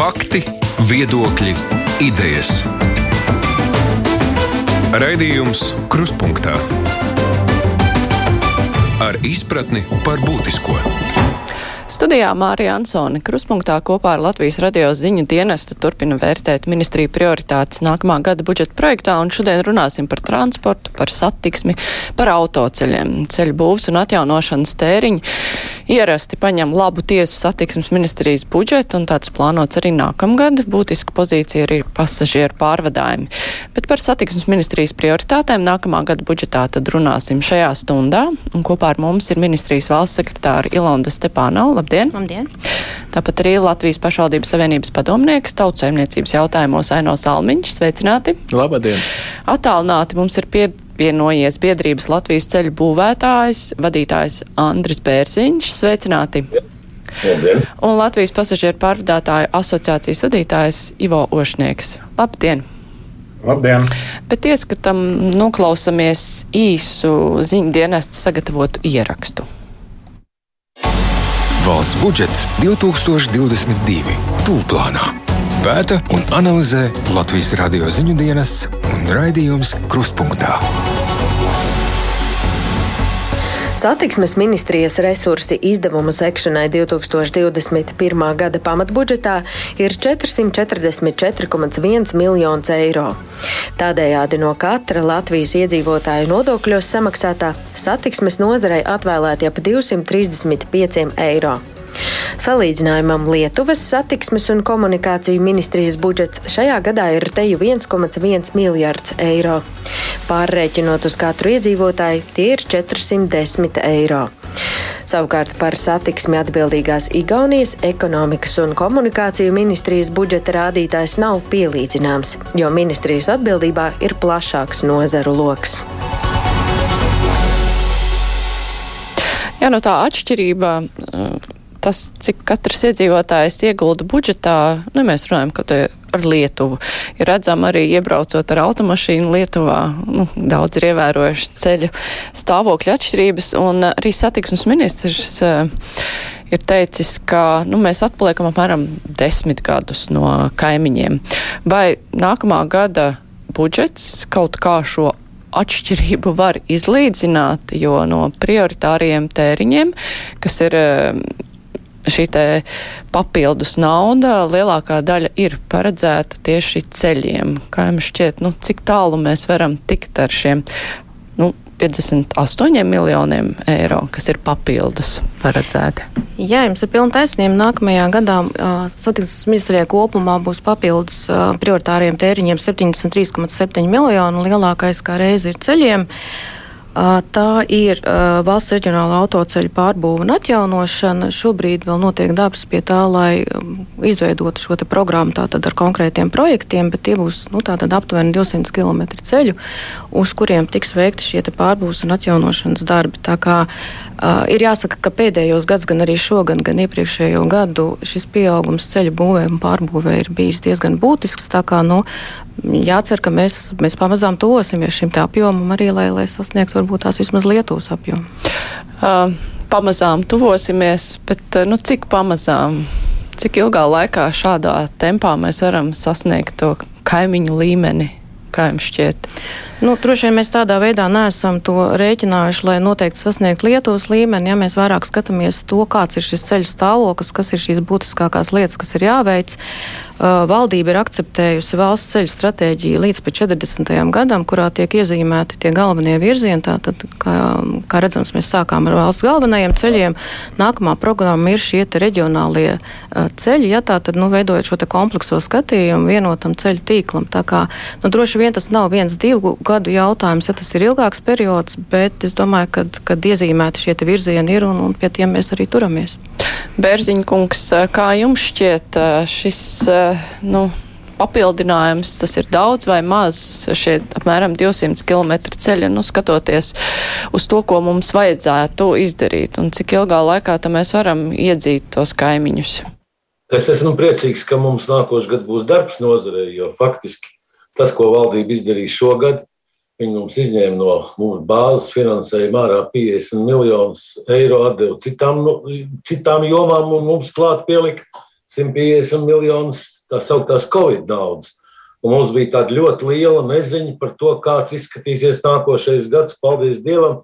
Fakti, viedokļi, idejas. Raidījums Krustpunktā ar izpratni par būtisko. Studijā Mārija Ansone Kruspunktā kopā ar Latvijas radio ziņu dienestu turpina vērtēt ministriju prioritātes nākamā gada budžeta projektā, un šodien runāsim par transportu, par satiksmi, par autoceļiem. Ceļu būvs un atjaunošanas tēriņi ierasti paņem labu tiesu satiksmes ministrijas budžetu, un tāds plānots arī nākamgad. Būtiska pozīcija ir pasažieru pārvadājumi. Bet par satiksmes ministrijas prioritātēm nākamā gada budžetā tad runāsim šajā stundā, un kopā ar mums ir ministrijas valsts sekretāra Ilonda Stepānova. Labdien! Labdien! Tāpat arī Latvijas pašvaldības savienības padomnieks tautsēmniecības jautājumos Aino Salmiņš. Sveicināti! Labdien! Atālināti mums ir pievienojies biedrības Latvijas ceļu būvētājs, vadītājs Andris Bērziņš. Sveicināti! Labdien! Un Latvijas pasažieru pārvadātāju asociācijas vadītājs Ivo Ošnieks. Labdien! Labdien! Bet ieskatam noklausamies īsu ziņu dienestu sagatavotu ierakstu. Valsts budžets 2022. Tūlplānā. Pēta un analizē Latvijas radio ziņu dienas un raidījums Krustpunktā. Satiksmes ministrijas resursi izdevumu sekšanai 2021. gada pamatbudžetā ir 444,1 miljonus eiro. Tādējādi no katra Latvijas iedzīvotāju nodokļos samaksātā satiksmes nozarei atvēlēti ap 235 eiro. Salīdzinājumam Lietuvas satiksmes un komunikāciju ministrijas budžets šajā gadā ir teju 1,1 miljards eiro. Pārrēķinot uz katru iedzīvotāju, tie ir 410 eiro. Savukārt par satiksmi atbildīgās Igaunijas ekonomikas un komunikāciju ministrijas budžeta rādītājs nav pielīdzināms, jo ministrijas atbildībā ir plašāks nozaru lokus. Jā, no tā atšķirība tas, cik katrs iedzīvotājs iegulda budžetā, nu, mēs runājam, ka ar Lietuvu. Ir redzama arī iebraucot ar automašīnu Lietuvā, nu, daudz ir ievērojuši ceļu stāvokļa atšķirības, un arī satiksmes ministrs uh, ir teicis, ka nu, mēs atpaliekam apmēram desmit gadus no kaimiņiem. Vai nākamā gada budžets kaut kā šo atšķirību var izlīdzināt, jo no prioritāriem tēriņiem, kas ir šī papildus nauda lielākā daļa ir paredzēta tieši ceļiem. Kā jums šķiet, nu, cik tālu mēs varam tikt ar šiem nu, 58 miljoniem eiro, kas ir papildus paredzēti? Jā, jums ir pilna taisnība. Nākamajā gadā uh, satiksmes ministrijā kopumā būs papildus uh, prioritāriem tēriņiem 73,7 miljonu. Lielākais kā reizi ir ceļiem. Uh, Tā ir valsts reģionāla autoceļa pārbūve un atjaunošana. Šobrīd vēl notiek darbs pie tā, lai izveidotu šo programmu ar konkrētiem projektiem, bet tie būs nu, aptuveni 200 km ceļu, uz kuriem tiks veikti šie pārbūves un atjaunošanas darbi. Tā kā uh, ir jāsaka, ka pēdējos gados, gan arī šogad, gan iepriekšējo gadu, šis pieaugums ceļu būvē un pārbūvē ir bijis diezgan būtisks. Kā nu, jācer, ka mēs, mēs pamazām tuvosimies šim apjomam arī, lai, lai sasniegtu varbūt tās vismaz Lietuvas apjomu. Uh, pamazām tuvosimies, bet nu, cik pamazām? Cik ilgā laikā šādā tempā mēs varam sasniegt to kaimiņu līmeni? Kā jums šķiet? Nu, droši vien mēs tādā veidā neesam to rēķinājuši, lai noteikti sasniegtu Lietuvas līmeni. Ja mēs vairāk skatāmies to, kāds ir šis ceļu stāvoklis, kas ir šīs būtiskākās lietas, kas ir jāveic, Uh, valdība ir akceptējusi valsts ceļu stratēģiju līdz 40. gadam, kurā tiek iezīmēti tie galvenie virzieni. Tātad, kā, kā redzams, mēs sākām ar valsts galvenajiem ceļiem. Nākamā programma ir šie reģionālie ceļi, ja tā tad, nu, veidojot šo komplekso skatījumu vienotam ceļu tīklam. Tā kā, nu, droši vien tas nav viens, divu gadu jautājums, ja tas ir ilgāks periods, bet es domāju, ka, kad iezīmēti šie virzieni ir un, un pie tiem mēs arī turamies. Bērziņkungs, kā jums šķiet šis nu, papildinājums, tas ir daudz vai maz, šie apmēram 200 km ceļa, nu, skatoties uz to, ko mums vajadzētu izdarīt un cik ilgā laikā mēs varam iedzīt tos kaimiņus? Es esmu priecīgs, ka mums nākošais gads būs darbs nozarē, jo faktiski tas, ko valdība izdarīja šogad, Viņi mums izņēma no mūsu bāzes finansējuma ārā 50 miljonus eiro, atdeva citām, nu, citām jomām un mums klāt pielika 150 miljonus tā sauktās Covid naudas. Un mums bija tāda ļoti liela neziņa par to, kāds izskatīsies nākošais gads. Paldies Dievam!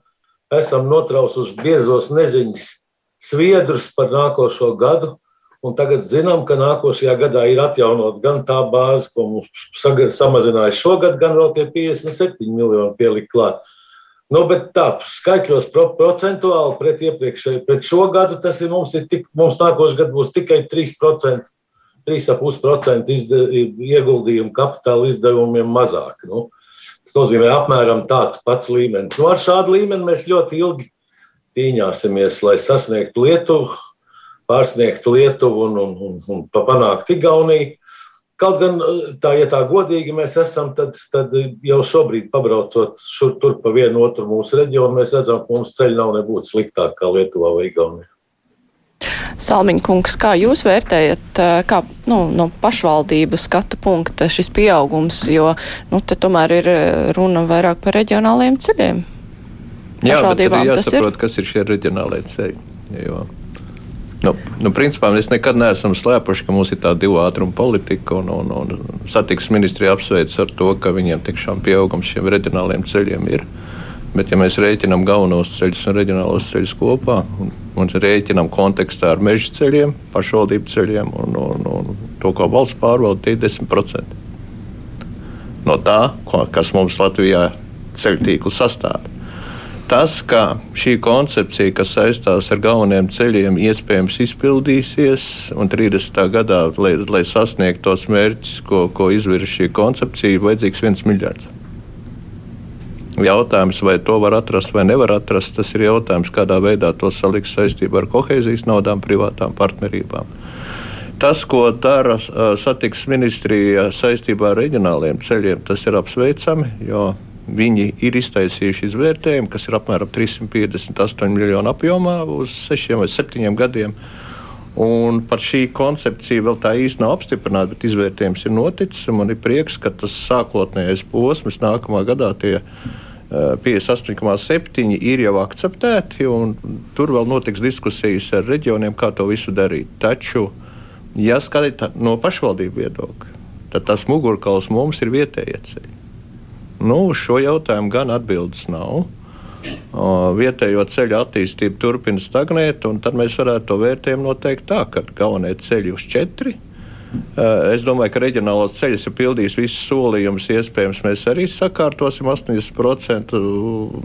Esam notrausuši biezos neziņas sviedrus par nākošo gadu. Un tagad zinām, ka nākošajā gadā ir atjaunot gan tā bāze, ko mums samazināja šogad, gan vēl tie 57 miljoni pielikt klāt. Nu, bet tā, skaitļos procentuāli pret iepriekšēju, pret šo gadu tas ir mums, ir tik, mums nākošais gads būs tikai 3%. 3,5% ieguldījumu kapitāla izdevumiem mazāk. Nu, tas nozīmē apmēram tāds pats līmenis. Nu, ar šādu līmeni mēs ļoti ilgi cīņāsimies, lai sasniegtu Lietuvu, pārsniegtu Lietuvu un, un, un, un panāktu Igauniju. Kaut gan, tā, ja tā godīgi mēs esam, tad, tad jau šobrīd, pabraucot šur tur pa vienu otru mūsu reģionu, mēs redzam, ka mums ceļi nav nebūtu sliktāk kā Lietuvā vai Igaunijā. Salmiņkungs, kā jūs vērtējat, kā nu, no pašvaldību skatu punkta šis pieaugums, jo nu, te tomēr ir runa vairāk par reģionāliem ceļiem? Jā, bet arī jāsaprot, ir? kas ir šie reģionālie ceļi. Jo, nu, nu, principā mēs nekad neesam slēpuši, ka mums ir tā divu ātrumu politika, un, un, un satiksmes ministrija apsveic ar to, ka viņiem tiešām pieaugums šiem reģionāliem ceļiem ir. Bet, ja mēs rēķinām galvenos ceļus un reģionālos ceļus kopā, un un rēķinām kontekstā ar meža ceļiem, pašvaldību ceļiem un, un, un to, ko valsts pārvalda, tie ir 10%. No tā, kas mums Latvijā ceļu tīklu sastāv. Tas, ka šī koncepcija, kas saistās ar galvenajiem ceļiem, iespējams izpildīsies, un 30. gadā, lai, lai sasniegtu tos mērķus, ko, ko izvirza šī koncepcija, ir vajadzīgs viens miljards. Jautājums, vai to var atrast vai nevar atrast, tas ir jautājums, kādā veidā to saliks saistībā ar kohēzijas naudām, privātām partnerībām. Tas, ko dara satiksmes ministrija saistībā ar reģionāliem ceļiem, tas ir apsveicami, jo viņi ir iztaisījuši izvērtējumu, kas ir apmēram 358 miljonu apjomā uz 6 vai 7 gadiem. Un par šī koncepcija vēl tā īsti nav apstiprināta, bet izvērtējums ir noticis. Man ir prieks, ka tas sākotnējais posms nākamā gadā tie ir 58,7 ir jau akceptēti, un tur vēl notiks diskusijas ar reģioniem, kā to visu darīt. Taču, ja skatīt no pašvaldību viedokļa, tad tas mugurkauls mums ir vietējie ceļi. Nu, šo jautājumu gan atbildes nav. Vietējo ceļu attīstība turpina stagnēt, un tad mēs varētu to vērtējumu noteikt tā, ka galvenie ceļi uz četri Eh, es domāju, ka reģionālās ceļas ir pildījis visus solījumus. Iespējams, mēs arī sakārtosim 80%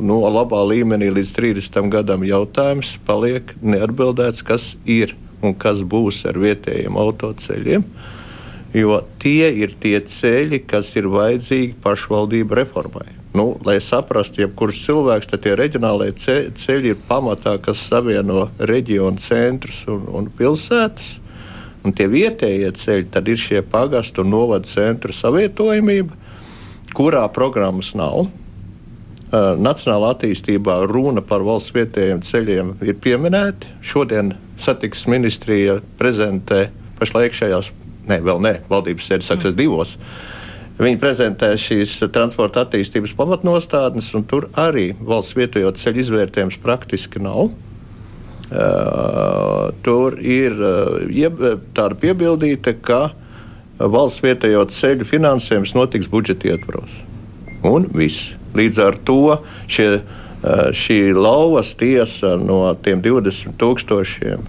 no labā līmenī līdz 30 gadam. Jautājums paliek neatbildēts, kas ir un kas būs ar vietējiem autoceļiem. Jo tie ir tie ceļi, kas ir vajadzīgi pašvaldību reformai. Nu, lai saprastu, jebkurš cilvēks, tad tie reģionālie ceļi ir pamatā, kas savieno reģionu centrus un, un pilsētas. Un tie vietējie ceļi tad ir šie pagastu un novada centra savietojamība, kurā programmas nav. Nacionālā attīstībā runa par valsts vietējiem ceļiem ir pieminēta. Šodien satiksmes ministrija prezentē pašlaik šajās, ne, vēl ne, valdības sēdes sāksies divos. Viņi prezentē šīs transporta attīstības pamatnostādnes, un tur arī valsts vietējo ceļu izvērtējums praktiski nav. Uh, tur ir uh, tāda piebildīta, ka valsts vietējo ceļu finansējums notiks budžeta ietvaros. Un viss. Līdz ar to šie, uh, šī lauvas tiesa no tiem 20 tūkstošiem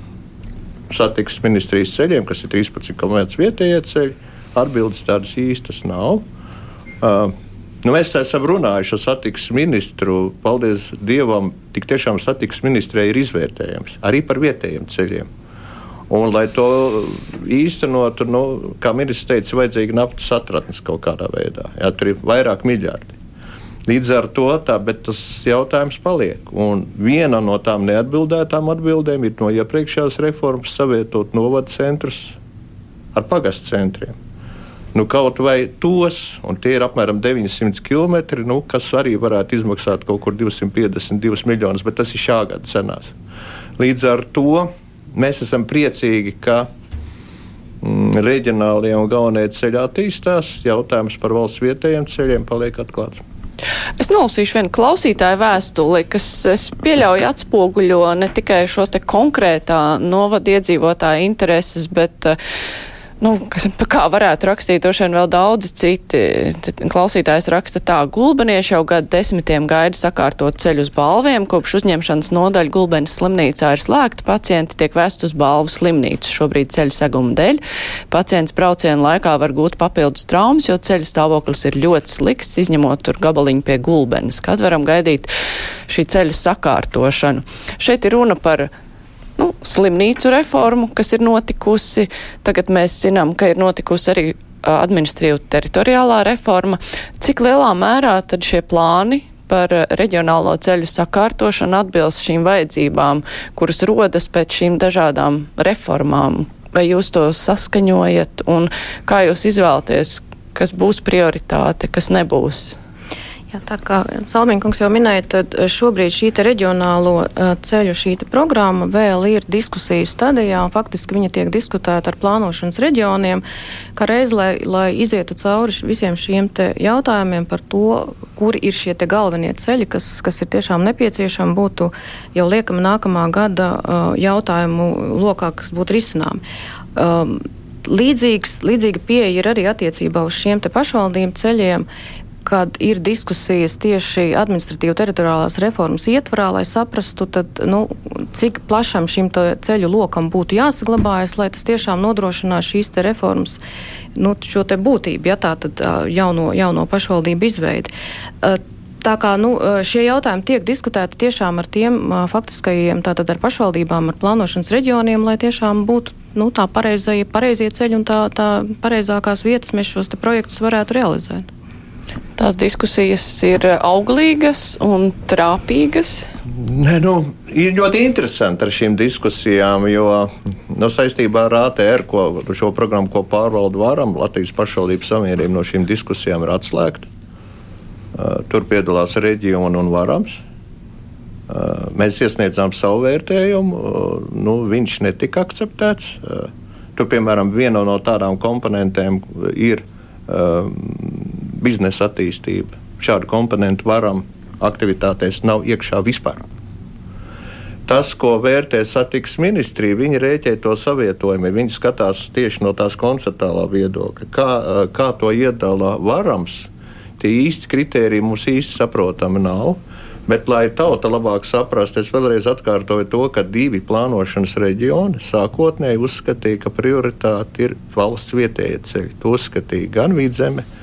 satiksmes ministrijas ceļiem, kas ir 13 km vietējie ceļi, atbildes tādas īstas nav. Uh, Nu, mēs esam runājuši ar satiksmes ministru. Paldies Dievam, tik tiešām satiksmes ministrijai ir izvērtējums arī par vietējiem ceļiem. Un, lai to īstenotu, nu, kā ministrs teica, vajadzīga naftas atradnes kaut kādā veidā. Jā, tur ir vairāk miljardi. Līdz ar to tā, tas jautājums paliek. Un viena no tām neatbildētām atbildēm ir no iepriekšējās reformas savietot novadu centrus ar pagastu centriem nu, kaut vai tos, un tie ir apmēram 900 km, nu, kas arī varētu izmaksāt kaut kur 252 miljonus, bet tas ir šā gada cenās. Līdz ar to mēs esam priecīgi, ka mm, reģionālie un galvenie ceļi attīstās. Jautājums par valsts vietējiem ceļiem paliek atklāts. Es nolasīšu vienu klausītāju vēstuli, kas, es pieļauju, atspoguļo ne tikai šo te konkrētā novada iedzīvotāja intereses, bet uh, nu, kā varētu rakstīt, droši vien vēl daudzi citi. Klausītājs raksta tā, gulbenieši jau gadu desmitiem gaida sakārtot ceļu uz balviem, kopš uzņemšanas nodaļa gulbenes slimnīcā ir slēgta, pacienti tiek vest uz balvu slimnīcu šobrīd ceļu seguma dēļ. Pacients brauciena laikā var gūt papildus traumas, jo ceļa stāvoklis ir ļoti slikts, izņemot tur gabaliņu pie gulbenes. Kad varam gaidīt šī ceļa sakārtošanu? Šeit ir runa par nu, slimnīcu reformu, kas ir notikusi. Tagad mēs zinām, ka ir notikusi arī administrīva teritoriālā reforma. Cik lielā mērā tad šie plāni par reģionālo ceļu sakārtošanu atbilst šīm vajadzībām, kuras rodas pēc šīm dažādām reformām? Vai jūs to saskaņojat un kā jūs izvēlaties, kas būs prioritāte, kas nebūs? Jā, tā kā Salmīnkungs jau minēja, tad eh, šobrīd šī reģionālo uh, ceļu šī programma vēl ir diskusiju stadijā, faktiski viņa tiek diskutēta ar plānošanas reģioniem, kā reiz, lai, lai izietu cauri visiem šiem jautājumiem par to, kuri ir šie galvenie ceļi, kas, kas ir tiešām nepieciešami, būtu jau liekama nākamā gada uh, jautājumu lokā, kas būtu risinām. Um, Līdzīgs, līdzīga pieeja ir arī attiecībā uz šiem pašvaldību ceļiem kad ir diskusijas tieši administratīva teritoriālās reformas ietvarā, lai saprastu, tad, nu, cik plašam šim ceļu lokam būtu jāsaglabājas, lai tas tiešām nodrošinātu šīs te reformas nu, šo te būtību, ja tā tad jauno, jauno pašvaldību izveidi. Tā kā nu, šie jautājumi tiek diskutēti tiešām ar tiem faktiskajiem, tātad ar pašvaldībām, ar plānošanas reģioniem, lai tiešām būtu nu, tā pareizie, pareizie ceļi un tā, tā pareizākās vietas mēs šos projektus varētu realizēt. Tās diskusijas ir auglīgas un trāpīgas. Nē, nu, ir ļoti interesanti ar šīm diskusijām, jo nu, saistībā ar ATR, ko, šo programmu, ko pārvalda varam, Latvijas pašvaldības savienība no šīm diskusijām ir atslēgta. Tur piedalās reģiona un varams. Mēs iesniedzām savu vērtējumu, nu, viņš netika akceptēts. Tur, piemēram, viena no tādām komponentēm ir biznesa attīstība. Šādu komponentu varam aktivitātēs nav iekšā vispār. Tas, ko vērtē satiksmes ministrija, viņi rēķē to savietojumu. Viņi skatās tieši no tās konceptuālā viedokļa, kā, kā to iedala varams. Tie īsti kriteriji mums īsti saprotami nav. Bet, lai tauta labāk saprastu, es vēlreiz atkārtoju to, ka divi plānošanas reģioni sākotnēji uzskatīja, ka prioritāte ir valsts vietējie ceļi. To uzskatīja gan vidzeme, gan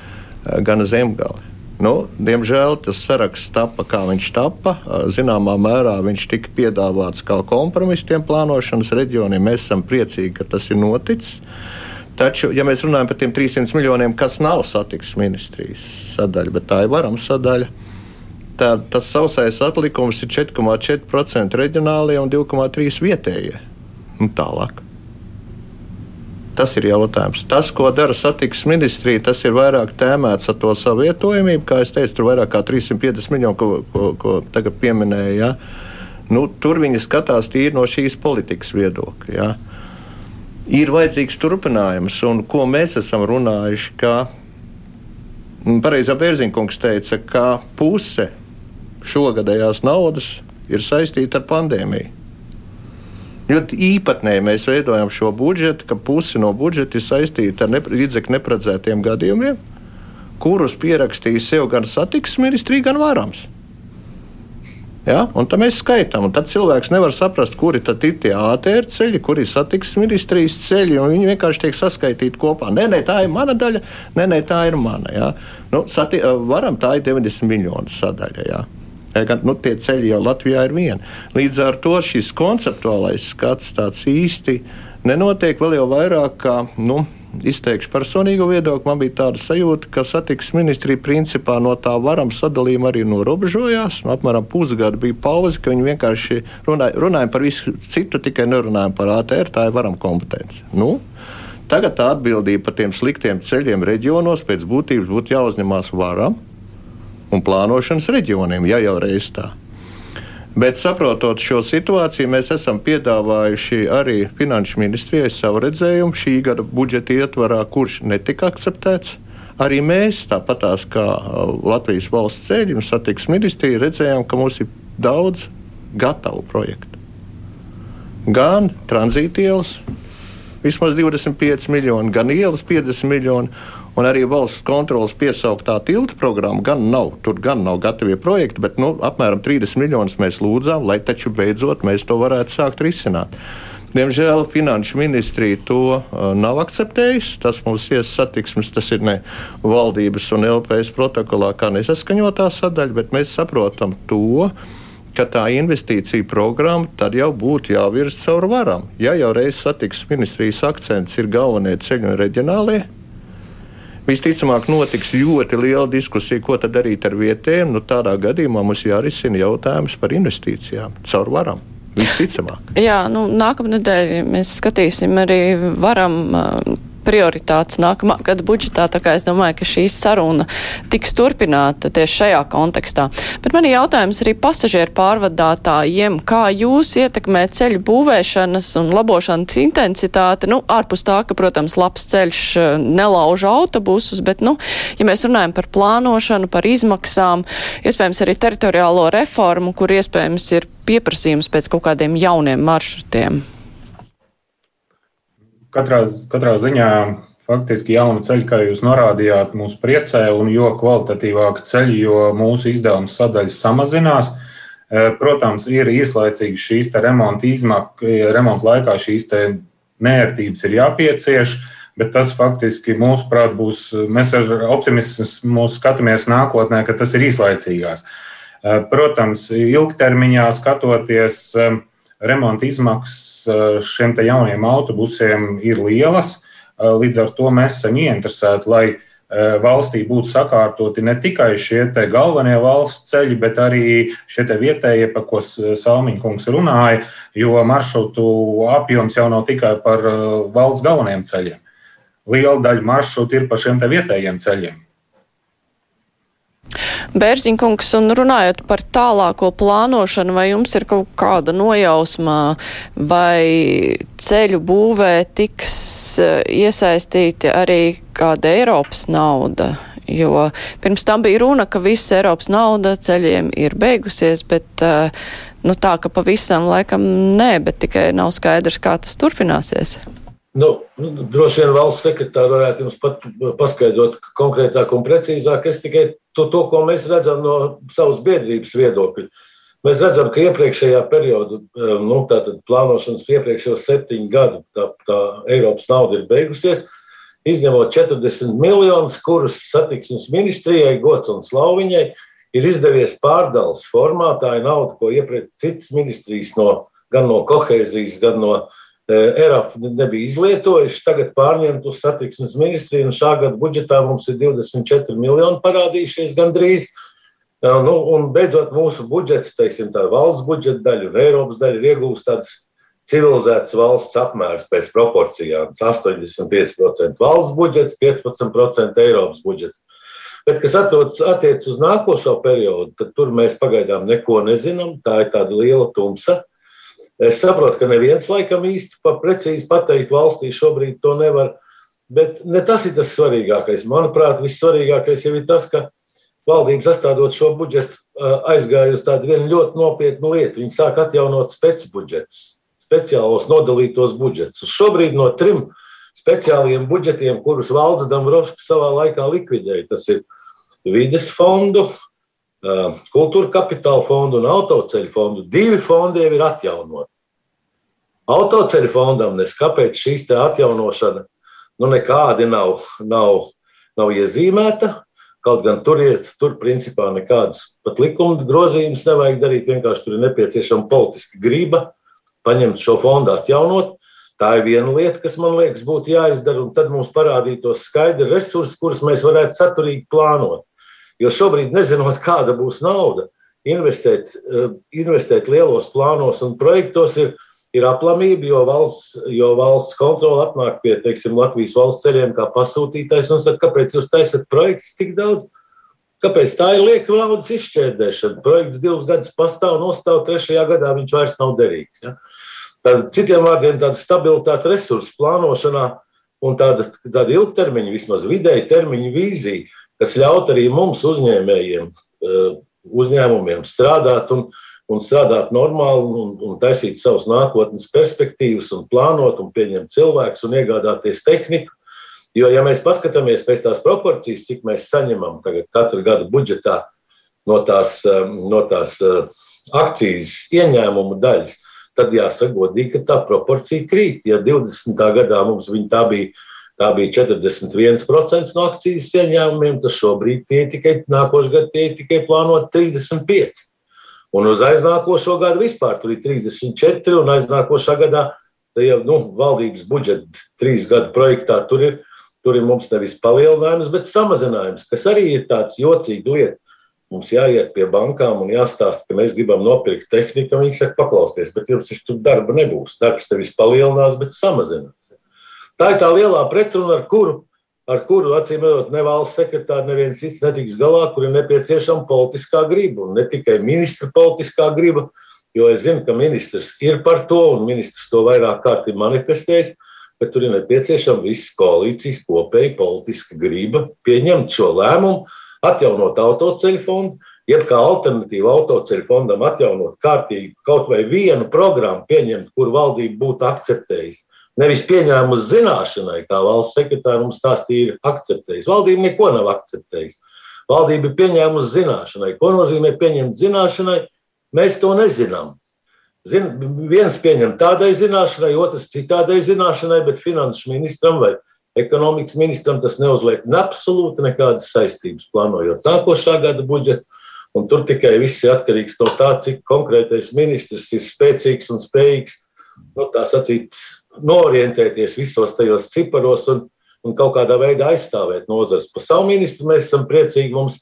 gan zemgāli. Nu, diemžēl tas saraksts tapa, kā viņš tapa. Eh, zināmā mērā viņš tika piedāvāts kā kompromiss tiem plānošanas reģioniem. Mēs esam priecīgi, ka tas ir noticis. Taču, ja mēs runājam par tiem 300 miljoniem, kas nav satiksmes ministrijas sadaļa, bet tā ir varama sadaļa, tad tas sausais atlikums ir 4,4% reģionālie un 2,3% vietējie. Un tālāk. Tas ir jautājums. Tas, ko dara satiksmes ministrija, tas ir vairāk tēmēts ar to savietojamību. Kā jau teicu, tur vairāk kā 350 miljoni, ko, ko, ko tagad pieminēja. Ja? Nu, tur viņi skatās tīri no šīs politikas viedokļa. Ja? Ir vajadzīgs turpinājums, un ko mēs esam runājuši, ka pareizā Bērziņkungs teica, ka puse šogadējās naudas ir saistīta ar pandēmiju. Ļoti īpatnēji mēs veidojam šo budžetu, ka pusi no budžeta ir saistīta ar līdzekļu neparedzētiem gadījumiem, kurus pierakstīja sev gan satiksmes ministrija, gan varams. Ja? Un tad mēs skaitām, un tad cilvēks nevar saprast, kuri tad ir tie ATR ceļi, kuri ir satiksmes ministrijas ceļi. Viņi vienkārši tiek saskaitīti kopā. Nē, nē, tā ir mana daļa, nē, nē tā ir mana. Ja? Nu, sati, varam tā ir 90 miljonu sadaļa. Ja? Gan nu, tie ceļi jau Latvijā ir viena. Līdz ar to šis konceptuālais skats tāds īsti nenotiek vēl jau vairāk kā. Nu, Izteikšu personīgo viedokli. Man bija tāda sajūta, ka satiksmes ministrija principā no tā varam sadalījuma arī norobežojās. Nu, apmēram pusgadu bija pauze, ka viņi vienkārši runāja, runāja par visu citu, tikai nerunājām par ATR. Tā ir varam kompetence. Nu, tagad tā atbildība par tiem sliktiem ceļiem reģionos pēc būtības būtu jāuzņemās varam un plānošanas reģioniem, ja jau reiz tā. Bet saprotot šo situāciju, mēs esam piedāvājuši arī Finanšu ministrijai savu redzējumu šī gada budžeta ietvarā, kurš netika akceptēts. Arī mēs, tāpatās kā Latvijas valsts ceļu un satiksmes ministrija, redzējām, ka mums ir daudz gatavu projektu. Gan tranzītielas, vismaz 25 miljoni, gan ielas 50 miljoni. Un arī valsts kontrolas piesauktā tilta programma gan nav. Tur gan nav gatavie projekti, bet nu, apmēram 30 miljonus mēs lūdzām, lai taču beidzot mēs to varētu sākt risināt. Diemžēl Finanšu ministrija to uh, nav akceptējusi. Tas mums ir satiksmes, tas ir ne valdības un LPS protokolā kā nesaskaņotā sadaļa, bet mēs saprotam to, ka tā investīcija programma tad jau būtu jāvirza caur varam. Ja jau reizes satiksmes ministrijas akcents ir galvenie ceļi un reģionālie, Visticamāk, notiks ļoti liela diskusija, ko tad darīt ar vietējiem. Nu, tādā gadījumā mums jārisina jautājums par investīcijām caur varam. Visticamāk. Jā, nu, nākamā nedēļa mēs skatīsim arī varam prioritātes nākamā gada budžetā, tā kā es domāju, ka šī saruna tiks turpināta tieši šajā kontekstā. Bet man ir jautājums arī pasažieru pārvadātājiem, kā jūs ietekmē ceļu būvēšanas un labošanas intensitāti, nu, ārpus tā, ka, protams, labs ceļš eh, nelauž autobusus, bet, nu, ja mēs runājam par plānošanu, par izmaksām, iespējams arī teritoriālo reformu, kur iespējams ir pieprasījums pēc kaut kādiem jauniem maršrutiem katrā, katrā ziņā faktiski jauna ceļa, kā jūs norādījāt, mūs priecē, un jo kvalitatīvāka ceļa, jo mūsu izdevuma sadaļas samazinās. E, protams, ir īslaicīgi šīs remonta izmaksas, remonta laikā šīs nērtības ir jāpiecieš, bet tas faktiski mūsuprāt būs, mēs ar optimismu skatāmies nākotnē, ka tas ir īslaicīgās. E, protams, ilgtermiņā skatoties, remonta izmaksas eh, šiem jauniem autobusiem ir lielas. Eh, līdz ar to mēs esam ieinteresēti, lai eh, valstī būtu sakārtoti ne tikai šie galvenie valsts ceļi, bet arī šie vietējie, par ko Salmiņkungs runāja, jo maršrutu apjoms jau nav tikai par valsts galvenajiem ceļiem. Liela daļa maršrutu ir pa šiem vietējiem ceļiem. Bērziņkungs, un runājot par tālāko plānošanu, vai jums ir kaut kāda nojausma, vai ceļu būvē tiks eh, iesaistīti arī kāda Eiropas nauda? Jo pirms tam bija runa, ka visa Eiropas nauda ceļiem ir beigusies, bet eh, nu, tā, ka pavisam laikam nē, bet tikai nav skaidrs, kā tas turpināsies. Nu, nu, droši vien valsts sekretāri varētu jums pat paskaidrot konkrētāk un precīzāk. Es tikai to, to ko mēs redzam no savas biedrības viedokļa. Mēs redzam, ka iepriekšējā periodā, eh, nu, tātad plānošanas iepriekšējo septiņu gadu, tā, tā Eiropas nauda ir beigusies, izņemot 40 miljonus, kurus satiksmes ministrijai, gods un slauviņai ir izdevies pārdales formā. Tā ir nauda, ko iepriekš citas ministrijas no, gan no kohēzijas, gan no Eiropa nebija izlietojuši, tagad pārņemt uz satiksmes ministriju, šā gada budžetā mums ir 24 miljoni parādījušies gandrīz. Nu, un beidzot, mūsu budžets, teiksim, tā valsts budžeta daļa un Eiropas daļa ir iegūst tāds civilizēts valsts apmērs pēc proporcijām. 85% valsts budžets, 15% Eiropas budžets. Bet, kas attiecas uz nākošo periodu, tad tur mēs pagaidām neko nezinām. Tā ir tāda liela tumsa. Es saprotu, ka neviens laikam īsti pa precīzi pateikt valstī šobrīd to nevar. Bet ne tas ir tas svarīgākais. Manuprāt, vissvarīgākais jau ir tas, ka valdība sastādot šo budžetu aizgāja uz tādu ļoti nopietnu lietu. Viņi sāk atjaunot specbudžetus, speciālos nodalītos budžetus. Šobrīd no trim speciāliem budžetiem, kurus valdes Dombrovskis savā laikā likvidēja, tas ir vides fondu, kultūra kapitāla fondu un autoceļu fondu. Divi fondi jau ir atjaunoti. Autoceļu fondam nes kāpēc šīs atjaunošana nu, nekādi nav, nav, nav iezīmēta. Kaut gan tur ir, tur principā nekādas pat likuma grozījumus nevajag darīt. Vienkārši tur ir nepieciešama politiska griba paņemt šo fondu, atjaunot. Tā ir viena lieta, kas man liekas būtu jāizdara, un tad mums parādītos skaidri resursi, kurus mēs varētu saturīgi plānot. Jo šobrīd, nezinot, kāda būs nauda, investēt, eh, investēt lielos plānos un projektos ir, ir aplamība, jo valsts, jo valsts kontrole atnāk pie teiksim, Latvijas valsts ceļiem kā pasūtītājs un saka, kāpēc jūs taisat projekts tik daudz? Kāpēc tā ir lieka naudas izšķērdēšana? Projekts divus gadus pastāv, nostāv, trešajā gadā viņš vairs nav derīgs. Ja? Tad, citiem vārdiem, tāda stabilitāte resursu plānošanā un tāda, tāda ilgtermiņa, vismaz vidēja termiņa vīzija, kas ļaut arī mums uzņēmējiem, uzņēmumiem strādāt un, un strādāt normāli un, un taisīt savus nākotnes perspektīvas un plānot un pieņemt cilvēkus un iegādāties tehniku. Jo, ja mēs paskatāmies pēc tās proporcijas, cik mēs saņemam katru gadu budžetā no tās, no tās akcijas ieņēmumu daļas, tad jāsaka godīgi, ka tā proporcija krīt. Ja 20. gadā mums tā bija, tā bija 41% no akcijas ieņēmumiem, tad šobrīd tie tikai nākošais gads tie tikai plānot 35%. Un uz aiznākošo gadu vispār tur ir 34, un aiznākošā gadā jau nu, valdības budžeta trīs gadu projektā tur ir, tur ir mums nevis palielinājums, bet samazinājums, kas arī ir tāds jocīgs lieta. Mums jāiet pie bankām un jāstāsta, ka mēs gribam nopirkt tehniku. Viņi saka, paklausieties, bet jums taču tur darba nebūs. Darbs tevis palielinās, bet samazinās. Tā ir tā lielā pretruna, ar kuru ar kuru acīm redzot, ne valsts sekretārs, neviens cits netiks galā, kur ir nepieciešama politiskā griba. Un ne tikai ministra politiskā griba, jo es zinu, ka ministrs ir par to, un ministrs to vairāk kārt ir manifestējis, bet tur ir nepieciešama visas koalīcijas kopēja politiska griba pieņemt šo lēmumu, atjaunot autoceļu fondu. Jeb kā alternatīva autoceļu fondam atjaunot kārtīgi kaut vai vienu programmu, pieņemt, kur valdība būtu akceptējusi nevis pieņēmusi zināšanai, kā valsts sekretārs mums stāstīja, ir akceptējis. Valdība neko nav akceptējusi. Valdība ir pieņēmusi zināšanai. Ko nozīmē pieņemt zināšanai? Mēs to nezinām. Zin, viens pieņem tādai zināšanai, otrs citādai zināšanai, bet finanšu ministram vai ekonomikas ministram tas neuzliek ne absolūti nekādas saistības, plānojot nākošā gada budžetu. Un tur tikai viss ir atkarīgs no tā, cik konkrētais ministrs ir spēcīgs un spējīgs nu, tā sacīt, norientēties visos tajos ciparos un, un kaut kādā veidā aizstāvēt nozars. Par savu ministru mēs esam priecīgi. Mums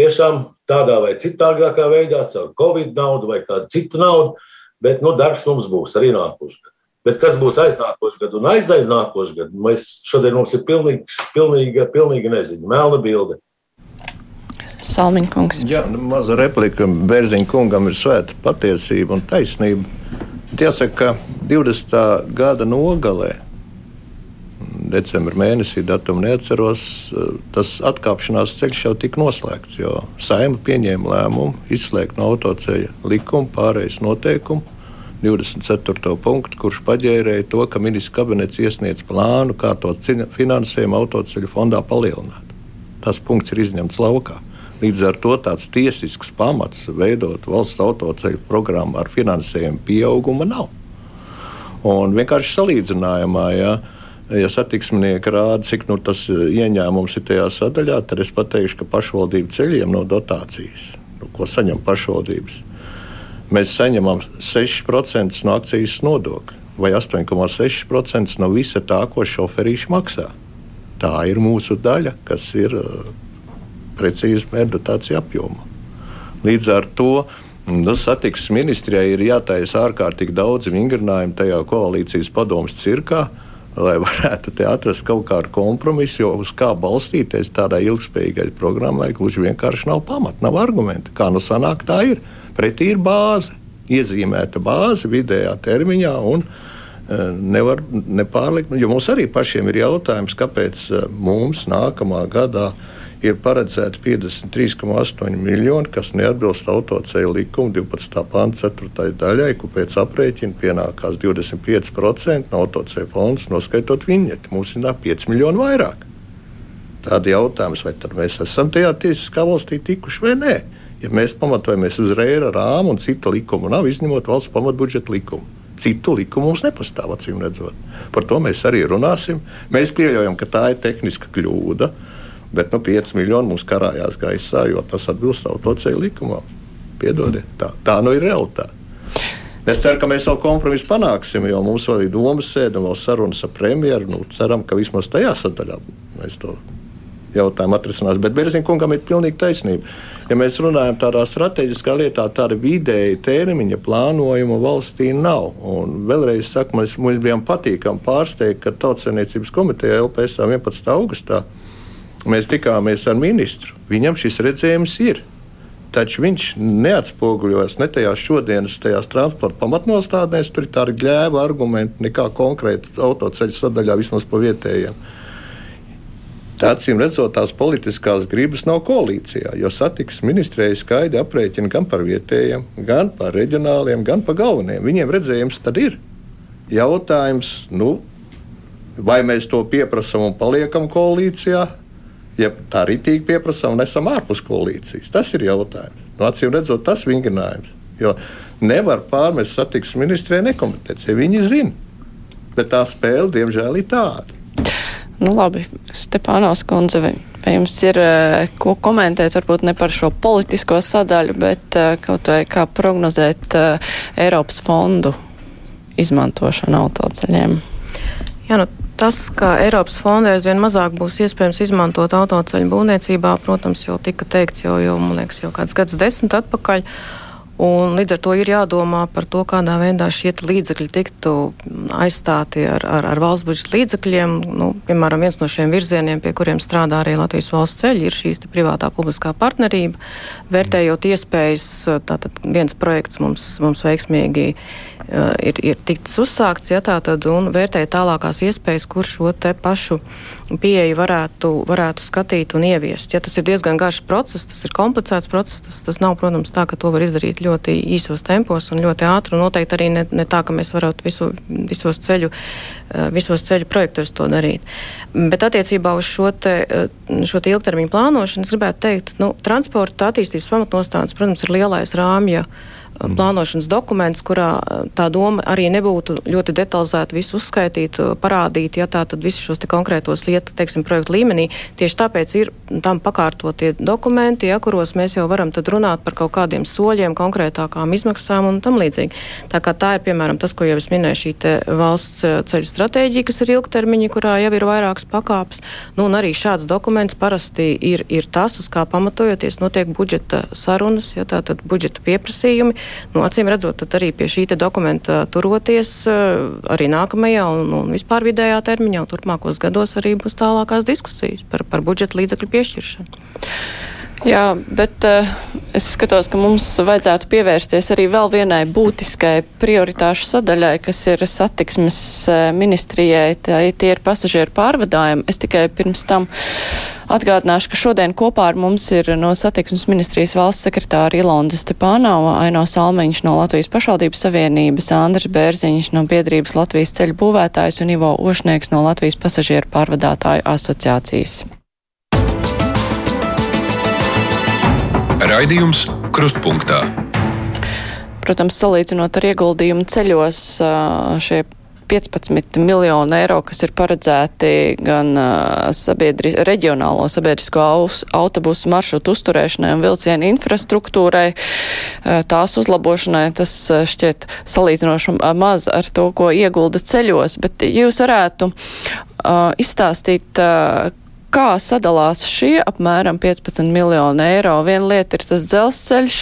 tiešām tādā vai citādākā veidā, caur Covid naudu vai kādu citu naudu, bet nu, darbs mums būs arī nākošais. Bet kas būs aiznākošais gads un aiznākošais gads, mēs šodien mums ir pilnīgi, pilnīgi, pilnīgi neziņa, melna bilde. Salmiņkungs. Jā, nu, maza replika. Bērziņa kungam ir svēta patiesība un taisnība. Jāsaka, ka 20. gada nogalē, decembrī mēnesī, datumu neatceros, tas atkāpšanās ceļš jau tika noslēgts. Jo saima pieņēma lēmumu izslēgt no autoceļa likuma pārējais noteikumu. 24. punktu, kurš paģērēja to, ka ministrs kabinets iesniedz plānu, kā to finansējumu autoceļu fondā palielināt. Tas punkts ir izņemts laukā. Līdz ar to tāds tiesisks pamats veidot valsts autoceļu programmu ar finansējumu pieauguma nav. Un vienkārši salīdzinājumā, ja, ja satiksminieki rāda, cik nu, tas ieņēmums ir tajā sadaļā, tad es pateikšu, ka pašvaldību ceļiem no dotācijas, nu, ko saņem pašvaldības, mēs saņemam 6% no akcijas nodokļa vai 8,6% no visa tā, ko šoferīši maksā. Tā ir mūsu daļa, kas ir precīzi mērķdotācija apjomā. Līdz ar to Nu, satiksmes ministrijai ir jātaisa ārkārtīgi daudz vingrinājumu tajā koalīcijas padomus cirkā, lai varētu atrast kaut kādu kompromisu, jo uz kā balstīties tādai ilgspējīgai programmai, gluži vienkārši nav pamata, nav argumenti. Kā nu sanāk, tā ir. Pretī ir bāze, iezīmēta bāze vidējā termiņā. Un, e, Nevar nepārlikt, jo mums arī pašiem ir jautājums, kāpēc e, mums nākamā gadā uh, ir paredzēti 53,8 miljoni, kas neatbilst autoceļu likuma 12. pānta 4. daļai, kur pēc aprēķina pienākās 25% no autoceļu fonda, noskaitot viņeti. Mums ir 5 miljoni vairāk. Tāda jautājums, vai mēs esam tajā tiesiskā valstī tikuši vai nē? Ja mēs pamatojamies uz reira rāmu un cita likuma nav, izņemot valsts pamatbudžeta likumu. Citu likumu mums nepastāv, acīm redzot. Par to mēs arī runāsim. Mēs pieļaujam, ka tā ir tehniska kļūda. Bet nu, 5 miljoni mums karājās gaisā, jo tas atbilst autoceļu likumam. Piedodiet, tā, tā nu ir realitāte. Es ceru, ka mēs vēl kompromisu panāksim, jo mums vēl ir domas sēde un vēl sarunas ar premjeru. Nu, ceram, ka vismaz tajā sadaļā mēs to jautājumu atrisinās. Bet Bērziņa kungam ir pilnīgi taisnība. Ja mēs runājam tādā strateģiskā lietā, tāda vidēja termiņa plānojuma valstī nav. Un vēlreiz saku, mēs, mums bijām patīkami pārsteigti, ka Tautsēmniecības komiteja LPS 11. augustā Mēs tikāmies ar ministru. Viņam šis redzējums ir. taču viņš neatspoguļojas ne tajās šodienas tajās transporta pamatnostādnēs. Tur ir tādi gļēva argumenti, nekā konkrēti autoceļu sadaļā vismaz pa vietējiem. Acīm redzot, tās politiskās gribas nav koalīcijā, jo satiksmes ministrija skaidri aprēķina gan par vietējiem, gan par reģionāliem, gan par galvenajiem. Viņiem redzējums tad ir. Jautājums, nu, vai mēs to pieprasām un paliekam koalīcijā, ja tā ritīgi pieprasām un esam ārpus koalīcijas. Tas ir jautājums. Nu, acīm redzot, tas ir vingrinājums. Jo nevar pārmest satiksmes ministrijai nekompetenci. Viņi zina, bet tā spēle, diemžēl, ir tāda. Nu, labi, Stepānos kundze, vai, jums ir eh, ko komentēt, varbūt ne par šo politisko sadaļu, bet eh, kaut vai kā prognozēt uh, Eiropas fondu izmantošanu autoceļiem? Jā, nu, tas, ka Eiropas fondē aizvien mazāk būs iespējams izmantot autoceļu būvniecībā, protams, jau tika teikts jau, jau man liekas, jau kāds gads desmit atpakaļ. Un līdz ar to ir jādomā par to, kādā veidā šie līdzekļi tiktu aizstāti ar, ar, ar valsts budžeta līdzekļiem. Nu, piemēram, viens no šiem virzieniem, pie kuriem strādā arī Latvijas valsts ceļi, ir šīs privātā publiskā partnerība. Vērtējot iespējas, tātad viens projekts mums, mums veiksmīgi ir, ir tikts uzsākts, ja tā tad, un vērtēja tālākās iespējas, kur šo te pašu pieeju varētu, varētu skatīt un ieviest. Ja tas ir diezgan garš process, tas ir komplicēts process, tas, tas nav, protams, tā, ka to var izdarīt ļoti īsos tempos un ļoti ātri. Un noteikti arī ne, ne tā, ka mēs varētu visu, visos, ceļu, eh, visos ceļu projektos to darīt. Bet attiecībā uz šo, te, eh, šo te ilgtermiņu plānošanu es gribētu teikt, nu, transporta attīstības pamatnostādes, protams, ir lielais rāmja. Uh, plānošanas dokuments, kurā tā doma arī nebūtu ļoti detalizēti visu uzskaitīt, parādīt, ja tā tad visus šos konkrētos lietu, teiksim, projektu līmenī. Tieši tāpēc ir tam pakārtotie dokumenti, ja, kuros mēs jau varam tad runāt par kaut kādiem soļiem, konkrētākām izmaksām un tam līdzīgi. Tā kā tā ir, piemēram, tas, ko jau es minēju, šī valsts ceļu stratēģija, kas ir ilgtermiņa, kurā jau ir vairākas pakāpes. Nu, un arī šāds dokuments parasti ir, ir tas, uz kā pamatojoties notiek budžeta sarunas, ja tā tad budžeta pieprasījumi Nu, acīm redzot, tad arī pie šī dokumenta turoties eh, arī nākamajā un, un vispār vidējā termiņā un turpmākos gados arī būs tālākās diskusijas par, par budžeta līdzekļu piešķiršanu. Jā, bet uh, es skatos, ka mums vajadzētu pievērsties arī vēl vienai būtiskai prioritāšu sadaļai, kas ir satiksmes uh, ministrijai. Tā, tie ir pasažieru pārvadājumi. Es tikai pirms tam atgādināšu, ka šodien kopā ar mums ir no satiksmes ministrijas valsts sekretāra Ilonda Stepānova, Aino Salmeņš no Latvijas pašvaldības savienības, Andris Bērziņš no biedrības Latvijas ceļu būvētājs un Ivo Ošnieks no Latvijas pasažieru pārvadātāju asociācijas. Raidījums Krustpunktā. Protams, salīdzinot ar ieguldījumu ceļos, šie 15 miljoni eiro, kas ir paredzēti gan sabiedri, reģionālo sabiedrisko autobusu maršrutu uzturēšanai un vilcienu infrastruktūrai, tās uzlabošanai, tas šķiet salīdzinoši maz ar to, ko iegulda ceļos. Bet jūs varētu izstāstīt, kā sadalās šie apmēram 15 miljoni eiro. Viena lieta ir tas dzelzceļš,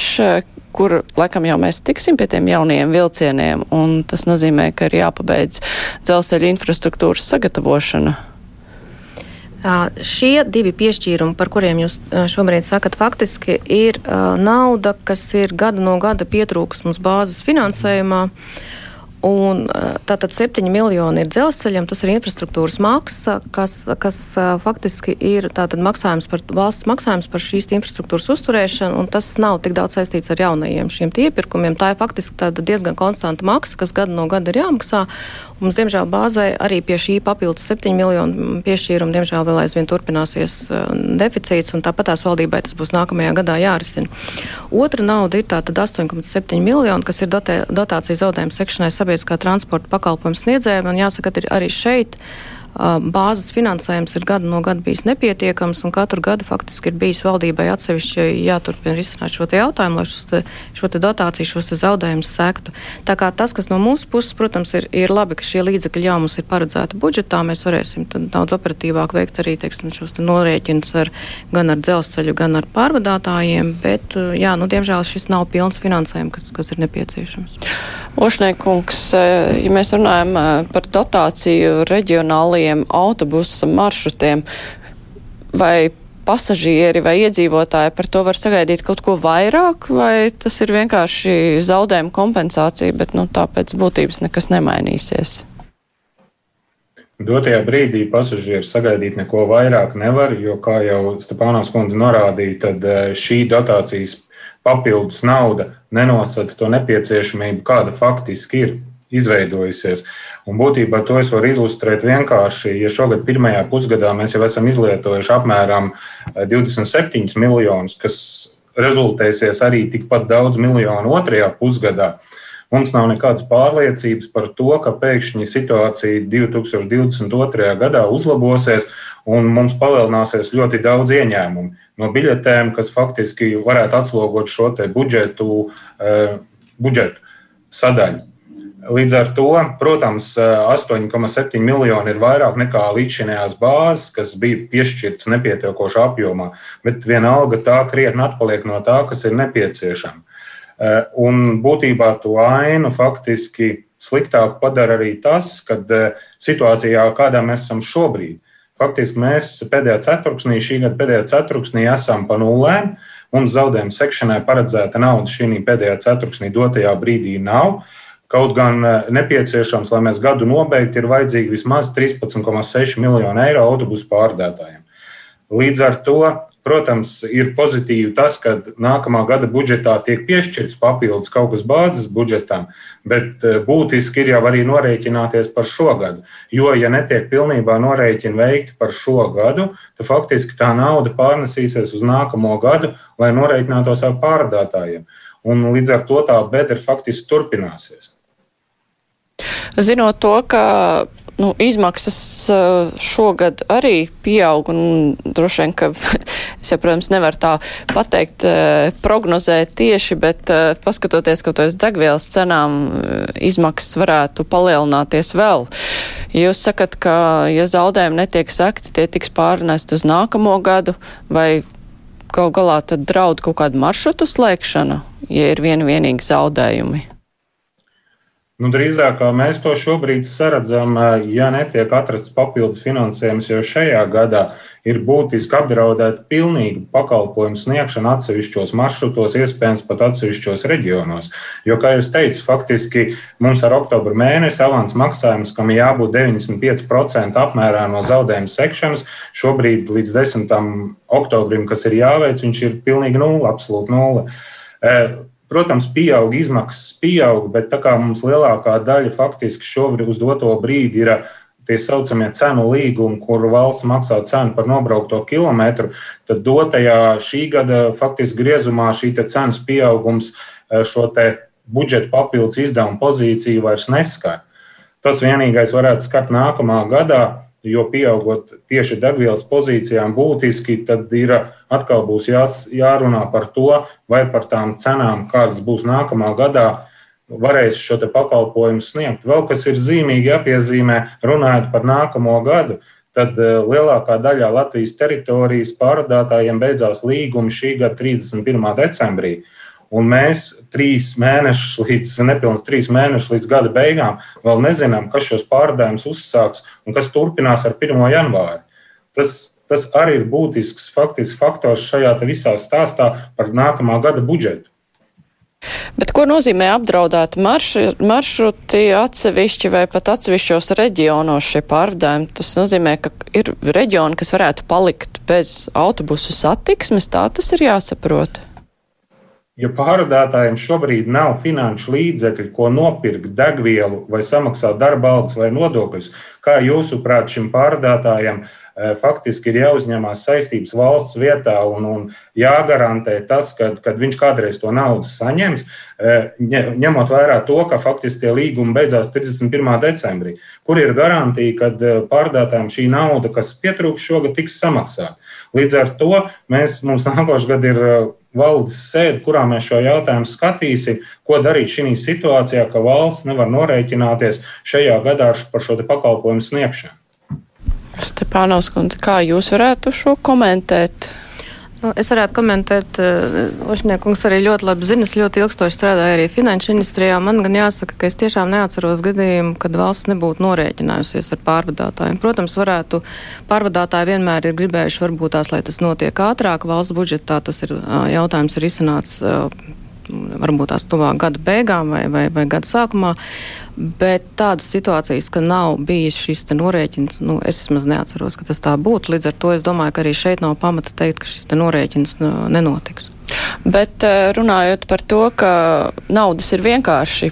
kur laikam jau mēs tiksim pie tiem jaunajiem vilcieniem, un tas nozīmē, ka ir jāpabeidz dzelzceļa infrastruktūras sagatavošana. Šie divi piešķīrumi, par kuriem jūs šobrīd sakat, faktiski ir nauda, kas ir gada no gada pietrūkus mums bāzes finansējumā. Mm. Un, tātad 7 miljoni ir dzelzceļam, tas ir infrastruktūras maksa, kas, kas faktiski ir maksājums par, valsts maksājums par šīs infrastruktūras uzturēšanu, un tas nav tik daudz saistīts ar jaunajiem šiem iepirkumiem. Tā ir faktiski diezgan konstanta maksa, kas gadu no gada ir jāmaksā. Mums, diemžēl, bāzē arī pie šī papildus 7 miljonu piešķīruma, diemžēl, vēl aizvien turpināsies deficīts, un tāpat tās valdībai tas būs nākamajā gadā jārisina. Otra nauda ir tātad 8,7 miljoni, kas ir dotē, dotācija zaudējuma sekšanai sabiedriskā transporta pakalpojumu sniedzējiem. Un jāsaka, ka arī šeit bāzes finansējums ir gadu no gada bijis nepietiekams, un katru gadu faktiski ir bijis valdībai atsevišķi jāturpina risināt šo jautājumu, lai te, šo te dotāciju, šos zaudējumus sektu. Tā kā tas, kas no mūsu puses, protams, ir, ir labi, ka šie līdzekļi jau mums ir paredzēti budžetā, mēs varēsim daudz operatīvāk veikt arī teiksim, šos te norēķinus ar, gan ar dzelzceļu, gan ar pārvadātājiem, bet, jā, nu, diemžēl šis nav pilns finansējums, kas, kas ir nepieciešams. Ošniekungs, ja mēs runājam par dotāciju reģionālajiem autobusu maršrutiem, vai pasažieri vai iedzīvotāji par to var sagaidīt kaut ko vairāk, vai tas ir vienkārši zaudējuma kompensācija, bet nu, tāpēc būtības nekas nemainīsies? Dotajā brīdī pasažieri sagaidīt neko vairāk nevar, jo, kā jau Stepānās kundze norādīja, tad eh, šī dotācijas papildus nauda nenosaka to nepieciešamību, kāda faktiski ir izveidojusies. Un būtībā to es varu ilustrēt vienkārši, ja šogad pirmajā pusgadā mēs jau esam izlietojuši apmēram 27 eh, miljonus, kas rezultēsies arī tikpat daudz miljonu otrajā pusgadā. Mums nav nekādas pārliecības par to, ka pēkšņi situācija 2022. gadā uzlabosies un mums palielināsies ļoti daudz ieņēmumu no biļetēm, kas faktiski varētu atslogot šo budžetu, uh, budžetu sadaļu. Līdz ar to, protams, 8,7 miljoni ir vairāk nekā līdzinājās bāzes, kas bija piešķirtas nepietiekošā apjomā, bet vienalga tā krietni atpaliek no tā, kas ir nepieciešams. Eh, un būtībā to ainu faktiski sliktāk padara arī tas, ka eh, situācijā, kādā mēs esam šobrīd, faktiski mēs pēdējā ceturksnī, šī gada pēdējā ceturksnī esam pa nulēm. Mums zaudējuma sekšanai paredzēta nauda šī pēdējā ceturksnī dotajā brīdī nav. Kaut gan eh, nepieciešams, lai mēs gadu nobeigtu, ir vajadzīgi vismaz 13,6 miljoni eiro autobusu pārdētājiem. Līdz ar to Protams, ir pozitīvi tas, ka nākamā gada budžetā tiek piešķirts papildus kaut kas bāzes budžetam, bet eh, būtiski ir jau arī norēķināties par šo gadu. Jo, ja netiek pilnībā norēķini veikti par šo gadu, tad faktiski tā nauda pārnesīsies uz nākamo gadu, lai norēķinātos ar pārdātājiem. Un līdz ar to tā bedra faktiski turpināsies. Zinot to, ka nu, izmaksas eh, šogad arī pieaug, un droši vien, ka es jau, protams, nevaru tā pateikt, eh, prognozēt tieši, bet eh, paskatoties kaut uz degvielas cenām, izmaksas varētu palielināties vēl. Jūs sakat, ka, ja zaudējumi netiek sekti, tie tiks pārnest uz nākamo gadu, vai gal galā tad draud kaut kādu maršrutu slēgšana, ja ir vien vienīgi zaudējumi? Nu, drīzāk mēs to šobrīd saredzam, ja netiek atrasts papildus finansējums jau šajā gadā, ir būtiski apdraudēt pilnīgu pakalpojumu sniegšanu atsevišķos maršrutos, iespējams pat atsevišķos reģionos. Jo, kā jau teicu, faktiski mums ar oktobra mēnesi avans maksājums, kam jābūt 95% apmērā no zaudējuma sekšanas, šobrīd līdz 10. oktobrim, kas ir jāveic, viņš ir pilnīgi nulle, absolūti nulle. Protams, pieaug izmaksas, pieaug, bet tā kā mums lielākā daļa faktiski šobrīd uz doto brīdi ir tie saucamie cenu līgumi, kur valsts maksā cenu par nobraukto kilometru, tad dotajā šī gada faktiski griezumā šī cenas pieaugums šo budžeta papildus izdevumu pozīciju vairs neskar. Tas vienīgais varētu skart nākamā gadā jo pieaugot tieši degvielas pozīcijām būtiski, tad ir atkal būs jās, jārunā par to, vai par tām cenām, kādas būs nākamā gadā, varēs šo pakalpojumu sniegt. Vēl kas ir zīmīgi jāpiezīmē, runājot par nākamo gadu, tad eh, lielākā daļā Latvijas teritorijas pārvadātājiem beidzās līgumi šī gada 31. decembrī. Un mēs trīs mēnešus, līdz nepilnīgi trīs mēnešus līdz gada beigām vēl nezinām, kas šos pārdājumus uzsāks un kas turpinās ar 1. janvāri. Tas, tas arī ir būtisks faktisks faktors šajā visā stāstā par nākamā gada budžetu. Bet ko nozīmē apdraudēti maršruti atsevišķi vai pat atsevišķos reģionos šie pārvadājumi? Tas nozīmē, ka ir reģioni, kas varētu palikt bez autobusu satiksmes, tā tas ir jāsaprot. Ja pārvadātājiem šobrīd nav finanšu līdzekļu, ko nopirkt degvielu vai samaksāt darba algas vai nodokļus, kā jūsuprāt šim pārvadātājam e, faktiski ir jāuzņemās saistības valsts vietā un, un jāgarantē tas, ka kad viņš kādreiz to naudu saņems, e, ņemot vērā to, ka faktiski tie līgumi beidzās 31. decembrī. Kur ir garantija, ka e, pārvadātājiem šī nauda, kas pietrūks šogad, tiks samaksāta? Līdz ar to mēs, mums nākošais gads ir valdes sēdi, kurā mēs šo jautājumu skatīsim, ko darīt šī situācijā, ka valsts nevar norēķināties šajā gadā par šo pakalpojumu sniegšanu. Stepānos kundze, kā jūs varētu šo komentēt? Nu, es varētu komentēt, uh, Ošņēkungs arī ļoti labi zina, es ļoti ilgstoši strādāju arī finanšu ministrijā. Man gan jāsaka, ka es tiešām neatceros gadījumu, kad valsts nebūtu norēķinājusies ar pārvadātājiem. Protams, varētu pārvadātāji vienmēr ir gribējuši varbūt tās, lai tas notiek ātrāk valsts budžetā. Tas ir jautājums ir izsanāts. Varbūt tās tuvāk gada beigām vai, vai, vai gada sākumā. Bet tādas situācijas, ka nav bijis šis norēķins, nu, es vismaz neatceros, ka tas tā būtu. Līdz ar to es domāju, ka arī šeit nav pamata teikt, ka šis norēķins nu, nenotiks. Bet eh, runājot par to, ka naudas ir vienkārši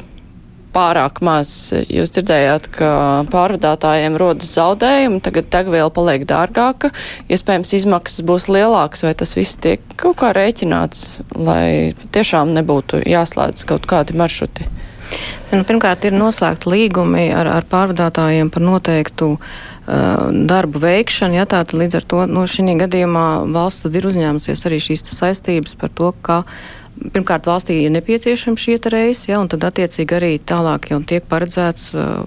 pārāk maz. Jūs dzirdējāt, ka pārvadātājiem rodas zaudējumi, tagad degviela paliek dārgāka, iespējams izmaksas būs lielākas, vai tas viss tiek kaut kā rēķināts, lai tiešām nebūtu jāslēdz kaut kādi maršruti? Nu, pirmkārt, ir noslēgti līgumi ar, ar pārvadātājiem par noteiktu uh, darbu veikšanu. Ja, tā, līdz ar to no nu, šī gadījumā valsts ir uzņēmusies arī šīs saistības par to, ka Pirmkārt, valstī ir nepieciešama šie reisi, ja, un tad attiecīgi arī tālāk jau tiek paredzēts uh,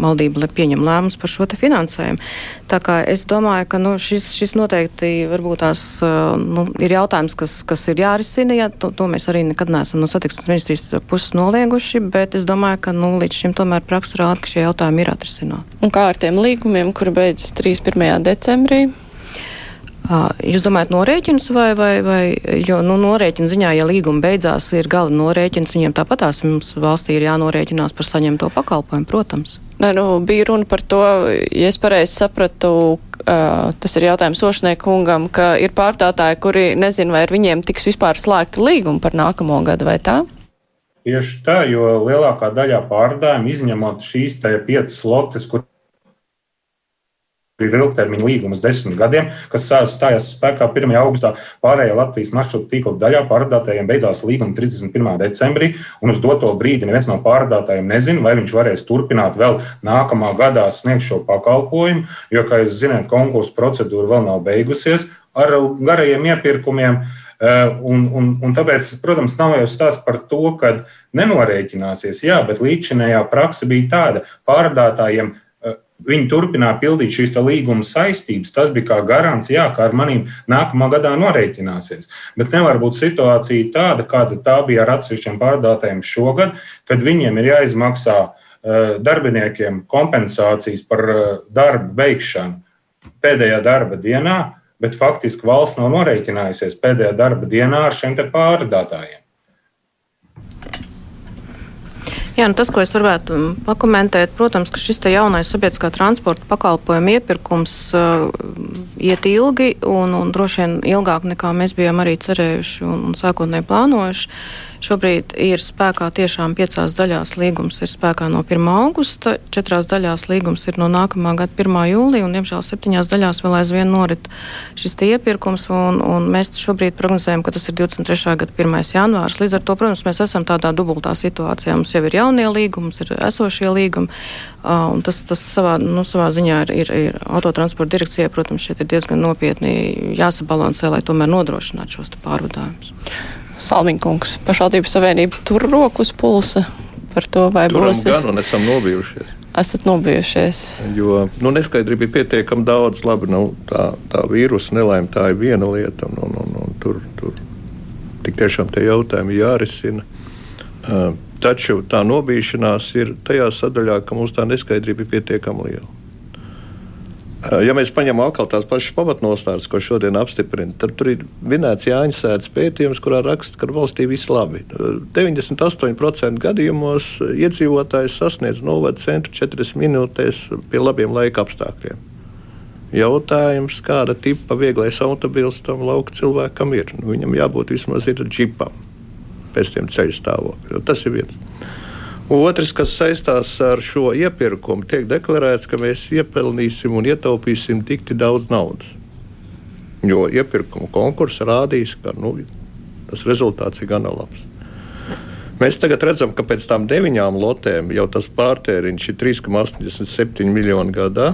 valdība, pieņem lēmumus par šo finansējumu. Tā kā es domāju, ka nu, šis, šis noteikti varbūt tās uh, nu, ir jautājums, kas, kas ir jārisina. Ja, to, to mēs arī nekad neesam no satiksmes ministrijas puses nolieguši, bet es domāju, ka nu, līdz šim tomēr praksa rāda, ka šie jautājumi ir atrisināti. Un kā ar tiem līgumiem, kuri beidzas 31. decembrī? Jūs domājat, norēķins vai, vai, vai jo nu, norēķina ziņā, ja līguma beidzās, ir gala norēķins, viņiem tāpatās mums valstī ir jānorēķinās par saņemto pakalpojumu, protams. Nē, nu, bija runa par to, ja es pareizi sapratu, uh, tas ir jautājums Ošniekungam, ka ir pārtātāji, kuri nezin, vai ar viņiem tiks vispār slēgta līguma par nākamo gadu, vai tā? Tieši tā, jo lielākā daļā pārdājumu, izņemot šīs piecas lotes, kur ir ilgtermiņa līgums desmit gadiem, kas stājās spēkā 1. augustā. Pārējā Latvijas maršrutu tīkla daļā pārvadātājiem beidzās līguma 31. decembrī, un uz doto brīdi neviens no pārvadātājiem nezina, vai viņš varēs turpināt vēl nākamā gadā sniegt šo pakalpojumu, jo, kā jūs zināt, konkursu procedūra vēl nav beigusies ar garajiem iepirkumiem. Eh, un, un, un tāpēc, protams, nav jau stāsts par to, ka nenorēķināsies, jā, bet līdzinējā praksa bija tāda, pārvadātājiem Viņi turpināja pildīt šīs līguma saistības. Tas bija kā garants, jā, ka ar maniem nākamā gadā norēķināsies. Bet nevar būt situācija tāda, kāda tā bija ar atsevišķiem pārdotājiem šogad, kad viņiem ir jāizmaksā uh, darbiniekiem kompensācijas par uh, darbu veikšanu pēdējā darba dienā, bet faktiski valsts nav norēķinājusies pēdējā darba dienā ar šiem pārdotājiem. Jā, nu tas, ko es varētu pakomentēt, protams, ka šis jaunais sabiedriskā transporta pakalpojuma iepirkums uh, iet ilgi un, un droši vien ilgāk nekā mēs bijām arī cerējuši un, un sākotnēji plānojuši. Šobrīd ir spēkā tiešām piecās daļās līgums ir spēkā no 1. augusta, četrās daļās līgums ir no nākamā gada 1. jūlija, un, diemžēl, septiņās daļās vēl aizvien norit šis iepirkums, un, un mēs šobrīd prognozējam, ka tas ir 23. gada 1. janvārs. Līdz ar to, protams, mēs esam tādā dubultā situācijā. Mums jau ir jaunie līgumi, ir esošie līgumi, un tas, tas savā, nu, savā ziņā ir, ir, ir autotransporta direkcijai, protams, šeit ir diezgan nopietni jāsabalansē, lai tomēr nodrošinātu šos pārvadājumus. Salmiņkungs, pašvaldības savienība tur roku uz pulsa par to, vai Turam būs. Gan un esam nobijušies. Esat nobijušies. Jo nu, neskaidrība ir pietiekami daudz. Labi, nu, tā, tā vīrusu nelaime tā ir viena lieta, un, un, un, un tur, tur tik tiešām tie jautājumi jārisina. Uh, taču tā nobijušanās ir tajā sadaļā, ka mums tā neskaidrība ir pietiekami liela. Eh, ja mēs paņemam atkal tās pašas pamatnostādes, ko šodien apstiprina, tad tur ir minēts Jāņa Sēdes pētījums, kurā raksta, ka valstī viss labi. 98% gadījumos iedzīvotājs sasniedz novada centru 40 minūtēs pie labiem laika apstākļiem. Jautājums, kāda tipa vieglais automobilis tam lauka cilvēkam ir? Nu, viņam jābūt vismaz ir džipam pēc tiem ceļu stāvokļiem. Tas ir viens. Otrs, kas saistās ar šo iepirkumu, tiek deklarēts, ka mēs iepelnīsim un ietaupīsim tik daudz naudas. Jo iepirkuma konkurss rādīs, ka nu, tas rezultāts ir gana labs. Mēs tagad redzam, ka pēc tam deviņām lotēm jau tas pārtēriņš ir 3,87 miljoni gadā,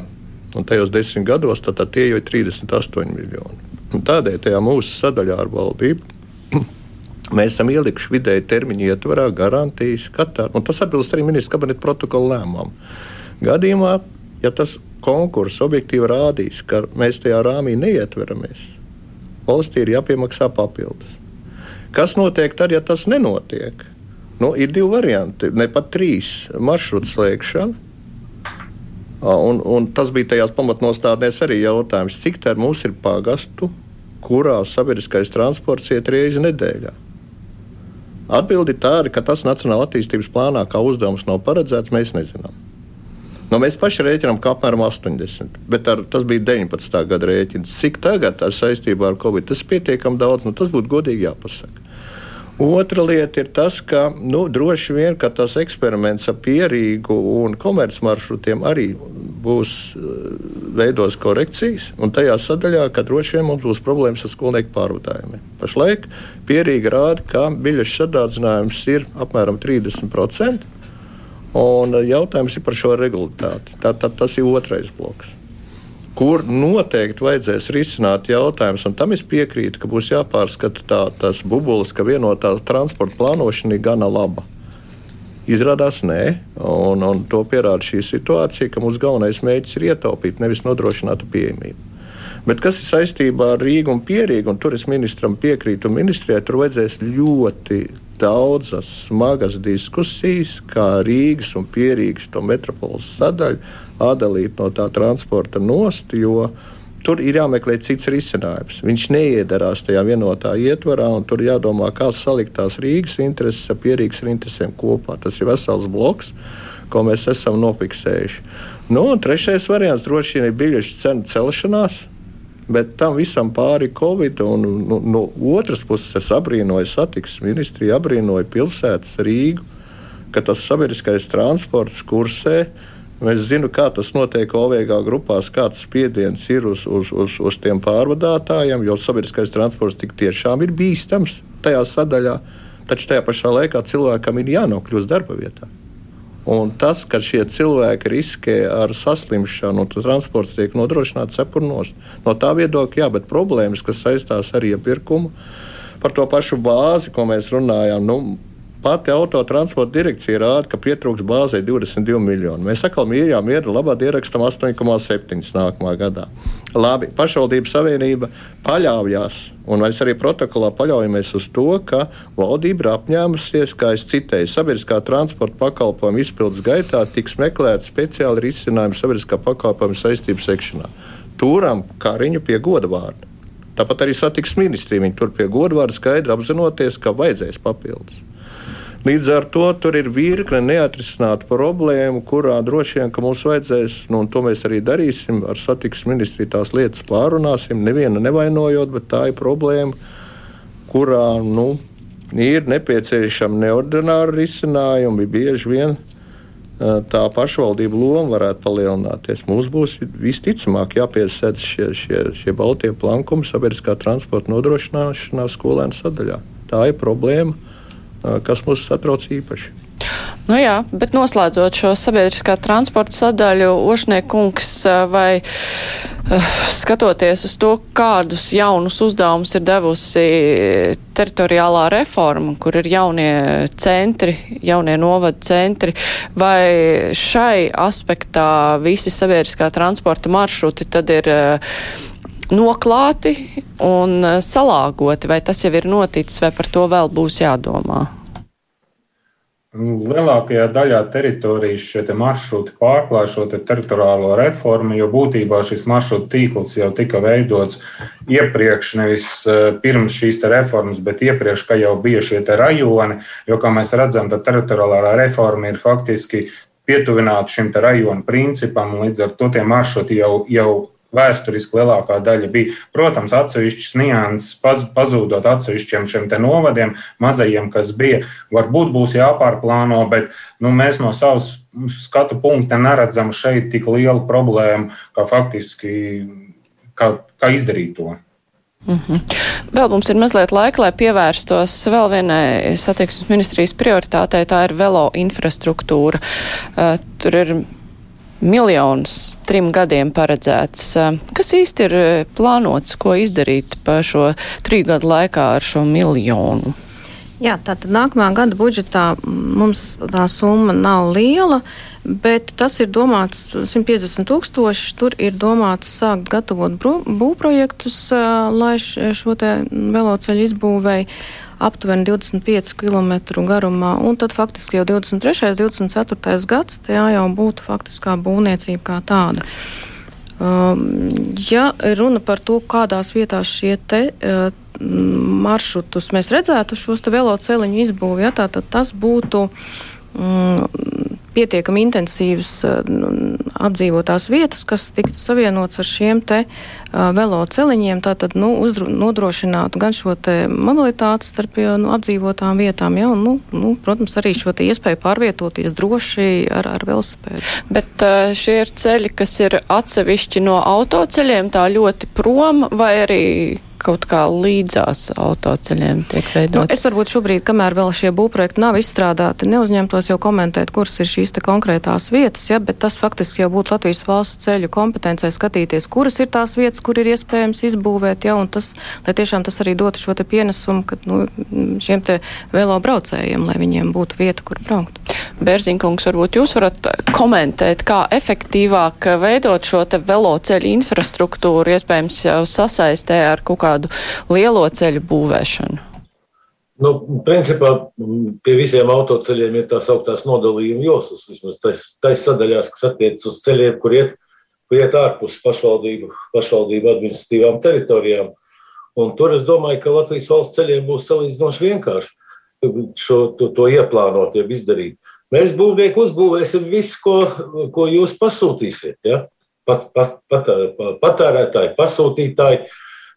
un tajos desmit gados tad, tad tie jau ir 38 miljoni. Un tādēļ tajā mūsu sadaļā ar valdību Mēs esam ielikuši vidēji termiņu ietvarā garantijas Katāru, un tas atbilst arī ministra kabineta protokola lēmumam. Gadījumā, ja tas konkurss objektīvi rādīs, ka mēs tajā rāmī neietveраmies, valstī ir jāpiemaksā papildus. Kas notiek tad, ja tas nenotiek? Nu, ir divi varianti, ne pat trīs - maršrutu slēgšana. Un, un tas bija tajās pamatnostādnēs arī jautājums, cik tā mums ir pagastu, kurā sabiedriskais transports iet reizi nedēļā. Atbildi tāda, ka tas Nacionālajā attīstības plānā kā uzdevums nav paredzēts, mēs nezinām. Nu, mēs paši rēķinām, ka apmēram 80, bet ar, tas bija 19. gada rēķins. Cik tagad ar saistībā ar Covid tas ir pietiekami daudz, nu, tas būtu godīgi jāpasaka. Otra lieta ir tas, ka nu, droši vien ka tas eksperiments ar pierīgu un komercmaršrutiem arī būs eh, veidos korekcijas. Un tajā sadaļā, ka droši vien mums būs problēmas ar skolnieku pārvadājumiem. Pašlaik pierīga rāda, ka biļešu sadārdzinājums ir apmēram 30%. Un jautājums ir par šo regulātāti. Tātad tas ir otrais bloks kur noteikti vajadzēs risināt jautājumus. Tam es piekrītu, ka būs jāpārskata tā, tas bubulis, ka vienotā transporta plānošana ir gana laba. Izrādās, nē, un, un to pierāda šī situācija, ka mūsu galvenais mērķis ir ietaupīt, nevis nodrošināt pieejamību. Bet kas ir saistībā ar Rīgu un Pierīgu, un tur es ministram piekrītu, un ministrijai tur vajadzēs ļoti daudzas smagas diskusijas, kā Rīgas un Pierīgas to metropoles sadaļu atdalīt no tā transporta nost, jo tur ir jāmeklē cits risinājums. Viņš neiedarās tajā vienotā ietvarā, un tur jādomā, kā salikt tās Rīgas intereses ar pierīgas interesēm kopā. Tas ir vesels bloks, ko mēs esam nopiksējuši. Nu, trešais variants droši vien ir biļešu cenu celšanās. Bet tam visam pāri Covid, un no, no otras puses es abrīnoju satiksmes ministriju, abrīnoju pilsētas Rīgu, ka tas sabiedriskais transports kursē uh, Es zinu, kā tas notiek OVG grupās, kāds spiediens ir uz, uz, uz, uz tiem pārvadātājiem, jo sabiedriskais transports tik tiešām ir bīstams tajā sadaļā. Taču tajā pašā laikā cilvēkam ir jānokļūst darba vietā. Un tas, ka šie cilvēki riskē ar saslimšanu, un transports tiek nodrošināts cepurnos, no tā viedokļa, jā, bet problēmas, kas saistās ar iepirkumu, par to pašu bāzi, ko mēs runājām, nu, Pati autotransporta direkcija rāda, ka pietrūks bāzē 22 miljoni. Mēs atkal mīļā mierā labāk ierakstam 8,7 nākamā gadā. Labi, pašvaldību savienība paļaujas, un mēs arī protokolā paļaujamies uz to, ka valdība ir apņēmusies, kā es citēju, sabiedriskā transporta pakalpojuma izpildes gaitā tiks meklēti speciāli risinājumi sabiedriskā pakalpojuma saistību sekšanā. Turam Kariņu pie goda vārda. Tāpat arī satiksmes ministrija tur pie goda vārda skaidri apzinoties, ka vajadzēs papildus. Līdz ar to tur ir virkne neatrisinātu problēmu, kurā droši vien mums vajadzēs, nu, un to mēs arī darīsim, ar satiksmes ministriju tās lietas pārunāsim, nevienu nevainojot, bet tā ir problēma, kurā nu, ir nepieciešami neordināri risinājumi. Bieži vien tā pašvaldību loma varētu palielināties. Mums būs visticamāk jāpiesaista šie, šie, šie baltie plankumi sabiedriskā transporta nodrošināšanā skolēnu sadaļā. Tā ir problēma kas mūs satrauc īpaši. Nu jā, bet noslēdzot šo sabiedriskā transporta sadaļu, Ošniekungs vai skatoties uz to, kādus jaunus uzdevumus ir devusi teritoriālā reforma, kur ir jaunie centri, jaunie novada centri, vai šai aspektā visi sabiedriskā transporta maršruti tad ir noklāti un salāgoti, vai tas jau ir noticis, vai par to vēl būs jādomā? Lielākajā daļā teritorijas šie te maršruti pārklāj šo te teritoriālo reformu, jo būtībā šis maršrutu tīkls jau tika veidots iepriekš, nevis eh, pirms šīs reformas, bet iepriekš, ka jau bija šie rajoni. Jo, kā mēs redzam, tad teritoriālā reforma ir faktiski pietuvināta šim rajonu principam, un līdz ar to tie maršruti jau, jau vēsturiski lielākā daļa bija. Protams, atsevišķas nianses paz, pazūdot atsevišķiem šiem novadiem, mazajiem, kas bija, varbūt būs jāpārplāno, bet nu, mēs no savas skatu punkta neredzam šeit tik lielu problēmu, kā faktiski kā, kā izdarīt to. Mm -hmm. Vēl mums ir mazliet laika, lai pievērstos vēl vienai satiksmes ministrijas prioritātei, tā ir velo infrastruktūra. Uh, tur ir miljonus trim gadiem paredzēts. Kas īsti ir plānots, ko izdarīt pa šo trīs gadu laikā ar šo miljonu? Jā, tātad nākamā gada budžetā mums tā summa nav liela, bet tas ir domāts 150 tūkstoši. Tur ir domāts sākt gatavot būvprojektus, lai šo te veloceļu izbūvēju aptuveni 25 km garumā, un tad faktiski jau 23. un 24. gads tajā jau būtu faktiskā būvniecība kā tāda. Um, ja runa par to, kādās vietās šie te uh, maršrutus mēs redzētu, šos te veloceliņu izbūvi, ja, tad tas būtu mm, pietiekami intensīvas apdzīvotās vietas, kas tiktu savienots ar šiem te veloceliņiem, tātad nu, uzdru, nodrošinātu gan šo te mobilitāti starp nu, apdzīvotām vietām, ja, un, nu, nu, protams, arī šo te iespēju pārvietoties droši ar, ar velosipēdu. Bet šie ir ceļi, kas ir atsevišķi no autoceļiem, tā ļoti prom, vai arī kaut kā līdzās autoceļiem tiek veidot? Nu, es varbūt šobrīd, kamēr vēl šie būvprojekti nav izstrādāti, neuzņemtos jau komentēt, kuras ir šīs konkrētās vietas, ja, bet tas faktiski jau būtu Latvijas valsts ceļu kompetencē skatīties, kuras ir tās vietas, kur ir iespējams izbūvēt, ja, un tas, lai tiešām tas arī dotu šo pienesumu, ka nu, šiem te vēlo braucējiem, lai viņiem būtu vieta, kur braukt. Bērziņkungs, varbūt jūs varat komentēt, kā efektīvāk veidot šo te veloceļu infrastruktūru, iespējams sasaistē ar kaut kādu kādu lielo ceļu būvēšanu? Nu, principā pie visiem autoceļiem ir tās augtās nodalījuma joslas, vismaz tais sadaļās, kas attiecas uz ceļiem, kur iet, kur iet ārpus pašvaldību, pašvaldību administratīvām teritorijām. Un tur es domāju, ka Latvijas valsts ceļiem būs salīdzinoši vienkārši šo, to, to ieplānot, jeb izdarīt. Mēs būvnieki uzbūvēsim visu, ko, ko jūs pasūtīsiet. Ja? Pat, pat, pat, patērētāji, pasūtītāji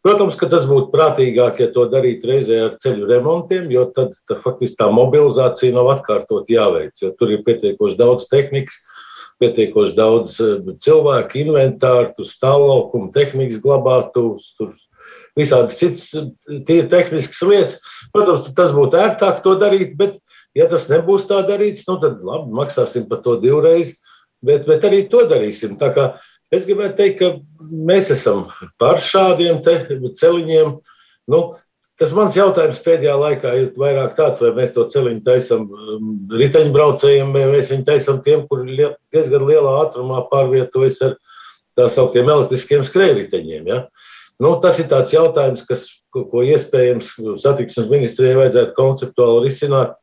Protams, ka tas būtu prātīgāk, ja to darītu reizē ar ceļu remontiem, jo tad, tad faktiski tā mobilizācija nav atkārtot jāveic, jo tur ir pietiekoši daudz tehnikas, pietiekoši daudz eh, cilvēku, inventāru, stāvlaukumu, tehnikas glabātuvus, tur visādas citas eh, tīri tehniskas lietas. Protams, tas būtu ērtāk to darīt, bet ja tas nebūs tā darīts, nu tad labi, maksāsim par to divreiz, bet, bet arī to darīsim. Tā kā Es gribētu teikt, ka mēs esam par šādiem celiņiem. Nu, tas mans jautājums pēdējā laikā ir vairāk tāds, vai mēs to celiņu taisām um, riteņbraucējiem, vai mēs viņu taisām tiem, kuri diezgan lielā ātrumā pārvietojas ar tā sauktiem elektriskiem skrējriteņiem. Ja? Nu, tas ir tāds jautājums, kas, ko, ko iespējams satiksmes ministrijai vajadzētu konceptuāli risināt.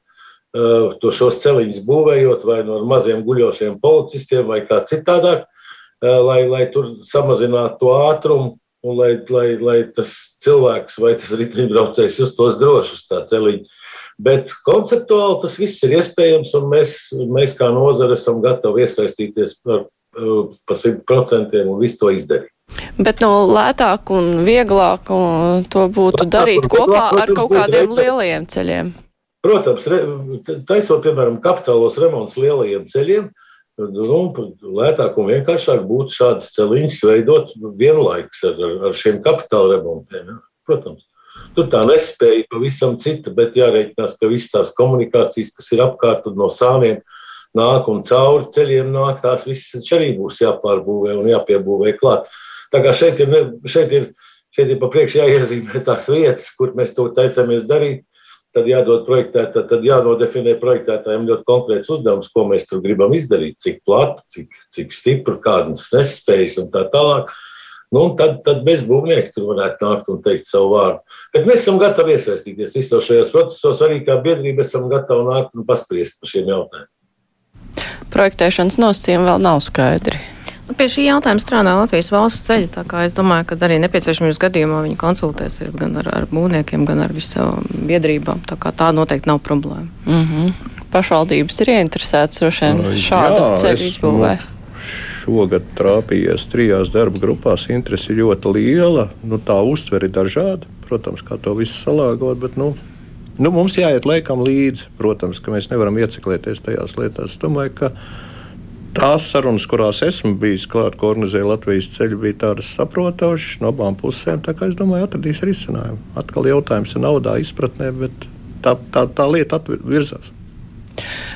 Uh, to šos celiņus būvējot vai no maziem guļošiem policistiem vai kā citādāk. Eh, lai, lai tur samazinātu to ātrumu un lai, lai, lai tas cilvēks vai tas riteņbraucējs justos droši uz tā celiņa. Bet konceptuāli tas viss ir iespējams, un mēs, mēs kā nozare esam gatavi iesaistīties par, eh, par 100% un visu to izdarīt. Bet no lētāk un vieglāk un to būtu lētāk darīt kopā ar kaut kādiem lielajiem ceļiem. Protams, taisot, piemēram, kapitālos remonts lielajiem ceļiem, uh, nu, lētāk un vienkāršāk būtu šādas celiņas veidot vienlaikus ar, ar šiem kapitāla remontiem. Ja? Protams, tur tā nespēja pavisam cita, bet jārēķinās, ka visas tās komunikācijas, kas ir apkārt no sāniem, nāk un cauri ceļiem nāk, tās visas arī būs jāpārbūvē un jāpiebūvē klāt. Tā kā šeit ir, šeit ir, šeit ir pa priekšu jāiezīmē tās vietas, kur mēs to taicamies darīt tad jādod projektētājiem, tad jānodefinē projektētājiem ļoti konkrēts uzdevums, ko mēs tur gribam izdarīt, cik platu, cik, cik stipru, kādas nespējas un tā tālāk. Nu, tad, tad mēs būvnieki tur varētu nākt un teikt savu vārdu. Bet mēs esam gatavi iesaistīties visos šajos procesos, arī kā biedrība esam gatavi nākt un paspriest par šiem jautājumiem. Projektēšanas nosacījumi vēl nav skaidri. Pie šī jautājuma strādā Latvijas valsts ceļi. Es domāju, ka arī nepieciešamības gadījumā viņi konsultēsies gan ar, ar būvniekiem, gan ar visām biedrībām. Tā, tā noteikti nav problēma. Mm -hmm. Pašvaldības ir ieinteresētas šādu Jā, ceļu izbūvē. Nu, šogad trāpījies trijās darba grupās. Interese ir ļoti liela. Nu, tā uztvere ir dažāda. Protams, kā to visu salāgot. Bet, nu, nu, mums jāiet laikam līdzi. Protams, ka mēs nevaram ieciklēties tajās lietās. Es domāju, ka Tās sarunas, kurās esmu bijis klāt, ko organizēja Latvijas ceļu, bija tādas saprotamas no abām pusēm. Es domāju, atradīs risinājumu. Atkal jautājums ir naudā, izpratnē, bet tā, tā, tā lieta virzās.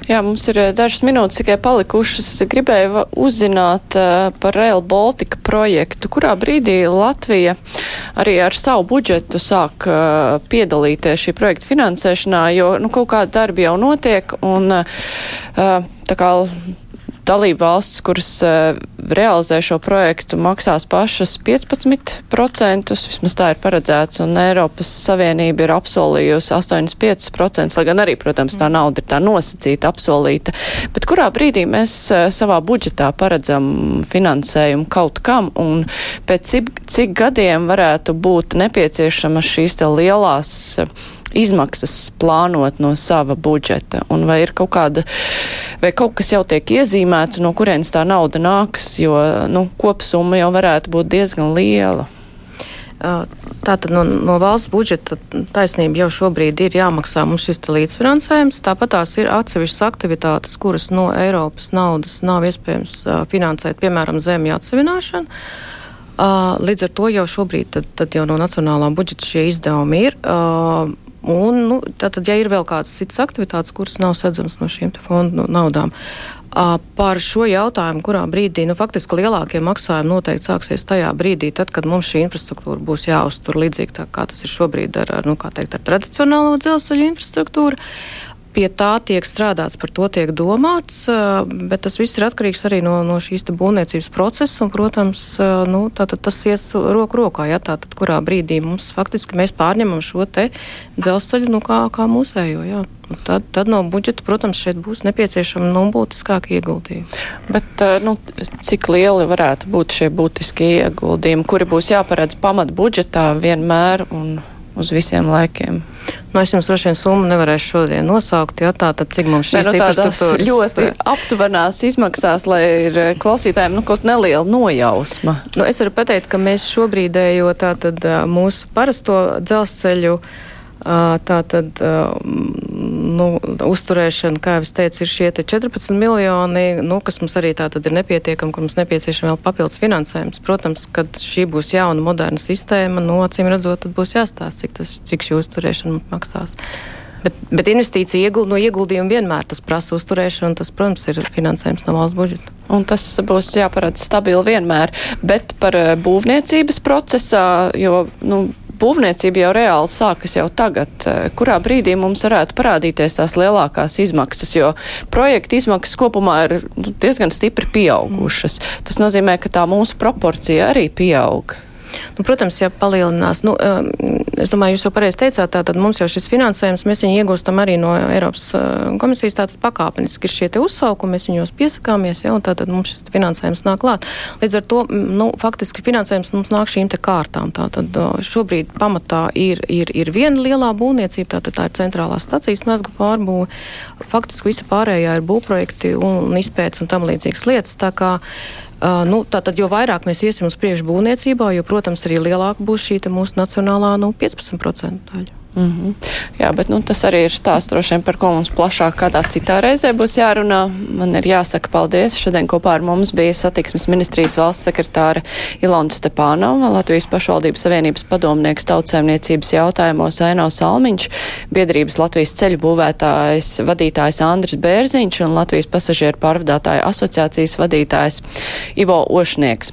Jā, mums ir eh, dažas minūtes tikai palikušas. Gribēju uzzināt uh, par Rail Baltica projektu. Kurā brīdī Latvija arī ar savu budžetu sāk uh, piedalīties šī projekta finansēšanā, jo nu, kaut kāda darba jau notiek un tā kā dalību valsts, kuras uh, realizē šo projektu, maksās pašas 15%, vismaz tā ir paredzēts, un Eiropas Savienība ir apsolījusi 85%, lai gan arī, protams, tā nauda ir tā nosacīta, apsolīta. Bet kurā brīdī mēs uh, savā budžetā paredzam finansējumu kaut kam, un pēc cik, cik gadiem varētu būt nepieciešamas šīs te lielās izmaksas plānot no sava budžeta? Un vai ir kaut kāda, vai kaut kas jau tiek iezīmēts, no kurienes tā nauda nāks, jo, nu, kopsumma jau varētu būt diezgan liela? Tātad no, no valsts budžeta taisnība jau šobrīd ir jāmaksā mums šis līdzfinansējums. Tāpat tās ir atsevišķas aktivitātes, kuras no Eiropas naudas nav iespējams finansēt, piemēram, zemju atsevināšanu. Līdz ar to jau šobrīd tad, tad jau no nacionālā budžeta šie izdevumi ir. Un, nu, tātad, ja ir vēl kādas citas aktivitātes, kuras nav sedzamas no šīm fondu naudām, par šo jautājumu, kurā brīdī, nu, faktiski lielākie maksājumi noteikti sāksies tajā brīdī, tad, kad mums šī infrastruktūra būs jāuztur līdzīgi tā, kā tas ir šobrīd ar, ar, nu, teikt, ar tradicionālo dzelzceļa infrastruktūru. Pie tā tiek strādāts, par to tiek domāts, bet tas viss ir atkarīgs arī no, no šīs būvniecības procesa. Un, protams, nu, tas iet roku rokā. Ja, tātad, kurā brīdī mums faktiski mēs pārņemam šo dzelzceļu nu, kā, kā mūsējo. Ja. Tad, tad no budžeta, protams, šeit būs nepieciešama nu, būtiskāka ieguldījuma. Bet nu, cik lieli varētu būt šie būtiskie ieguldījumi, kuri būs jāparedz pamat budžetā vienmēr un uz visiem laikiem? Nu, es jums droši vien summu nevarēšu šodien nosaukt, jo tā tad cik mums šīs ne, nu, infrastruktūras ļoti aptuvenās izmaksās, lai ir eh, klausītājiem nu, kaut neliela nojausma. Nu, es varu pateikt, ka mēs šobrīdējo tātad mūsu parasto dzelzceļu Tā tad nu, uzturēšana, kā jau es teicu, ir šie 14 miljoni, nu, kas mums arī tā tad ir nepietiekami, kur mums nepieciešama vēl papildus finansējums. Protams, kad šī būs jauna, moderna sistēma, no nu, acīm redzot, tad būs jāstāsta, cik, tas, cik šī uzturēšana maksās. Bet, bet investīcija ieguld, no ieguldījuma vienmēr tas prasa uzturēšanu, un tas, protams, ir finansējums no valsts budžeta. Un tas būs jāparāda stabili vienmēr. Bet par būvniecības procesā, jo nu, būvniecība jau reāli sākas jau tagad. Eh, kurā brīdī mums varētu parādīties tās lielākās izmaksas, jo projekta izmaksas kopumā ir nu, diezgan stipri pieaugušas. Tas nozīmē, ka tā mūsu proporcija arī pieaug. Nu, protams, ja palielinās, nu, es domāju, jūs jau pareizi teicāt, tātad mums jau šis finansējums, mēs viņu iegūstam arī no Eiropas uh, komisijas, tātad pakāpeniski ir šie te uzsaukumi, mēs viņos piesakāmies, ja, un tātad mums šis finansējums nāk klāt. Līdz ar to, nu, faktiski finansējums mums nāk šīm te kārtām. Tātad šobrīd pamatā ir, ir, ir viena lielā būvniecība, tātad tā ir centrālā stacijas mezgla pārbūve. Faktiski visa pārējā ir būvprojekti un izpētes un tam līdzīgas lietas. Tā kā Uh, nu, tātad, jo vairāk mēs iesim uz priekšu būvniecībā, jo, protams, arī lielāka būs šī mūsu nacionālā nu, 15% daļa. Mm -hmm. Jā, bet nu, tas arī ir stāsts droši vien, par ko mums plašāk kādā citā reizē būs jārunā. Man ir jāsaka paldies. Šodien kopā ar mums bija satiksmes ministrijas valsts sekretāra Ilona Stepānova, Latvijas pašvaldības savienības padomnieks tautsēmniecības jautājumos Aino Salmiņš, biedrības Latvijas ceļu būvētājs vadītājs Andris Bērziņš un Latvijas pasažieru pārvadātāju asociācijas vadītājs Ivo Ošnieks.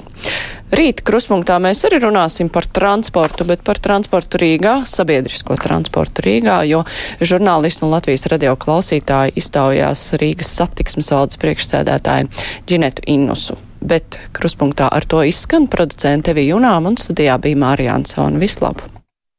Rīt kruspunktā mēs arī runāsim par transportu, bet par transportu Rīgā, sabiedrisko transportu Rīgā, jo žurnālisti un Latvijas radio klausītāji iztaujās Rīgas satiksmes valdes priekšsēdētāju Džinetu Innusu. Bet kruspunktā ar to izskan producente Evija Junām un studijā bija Mārija Ansona. Vislabāk!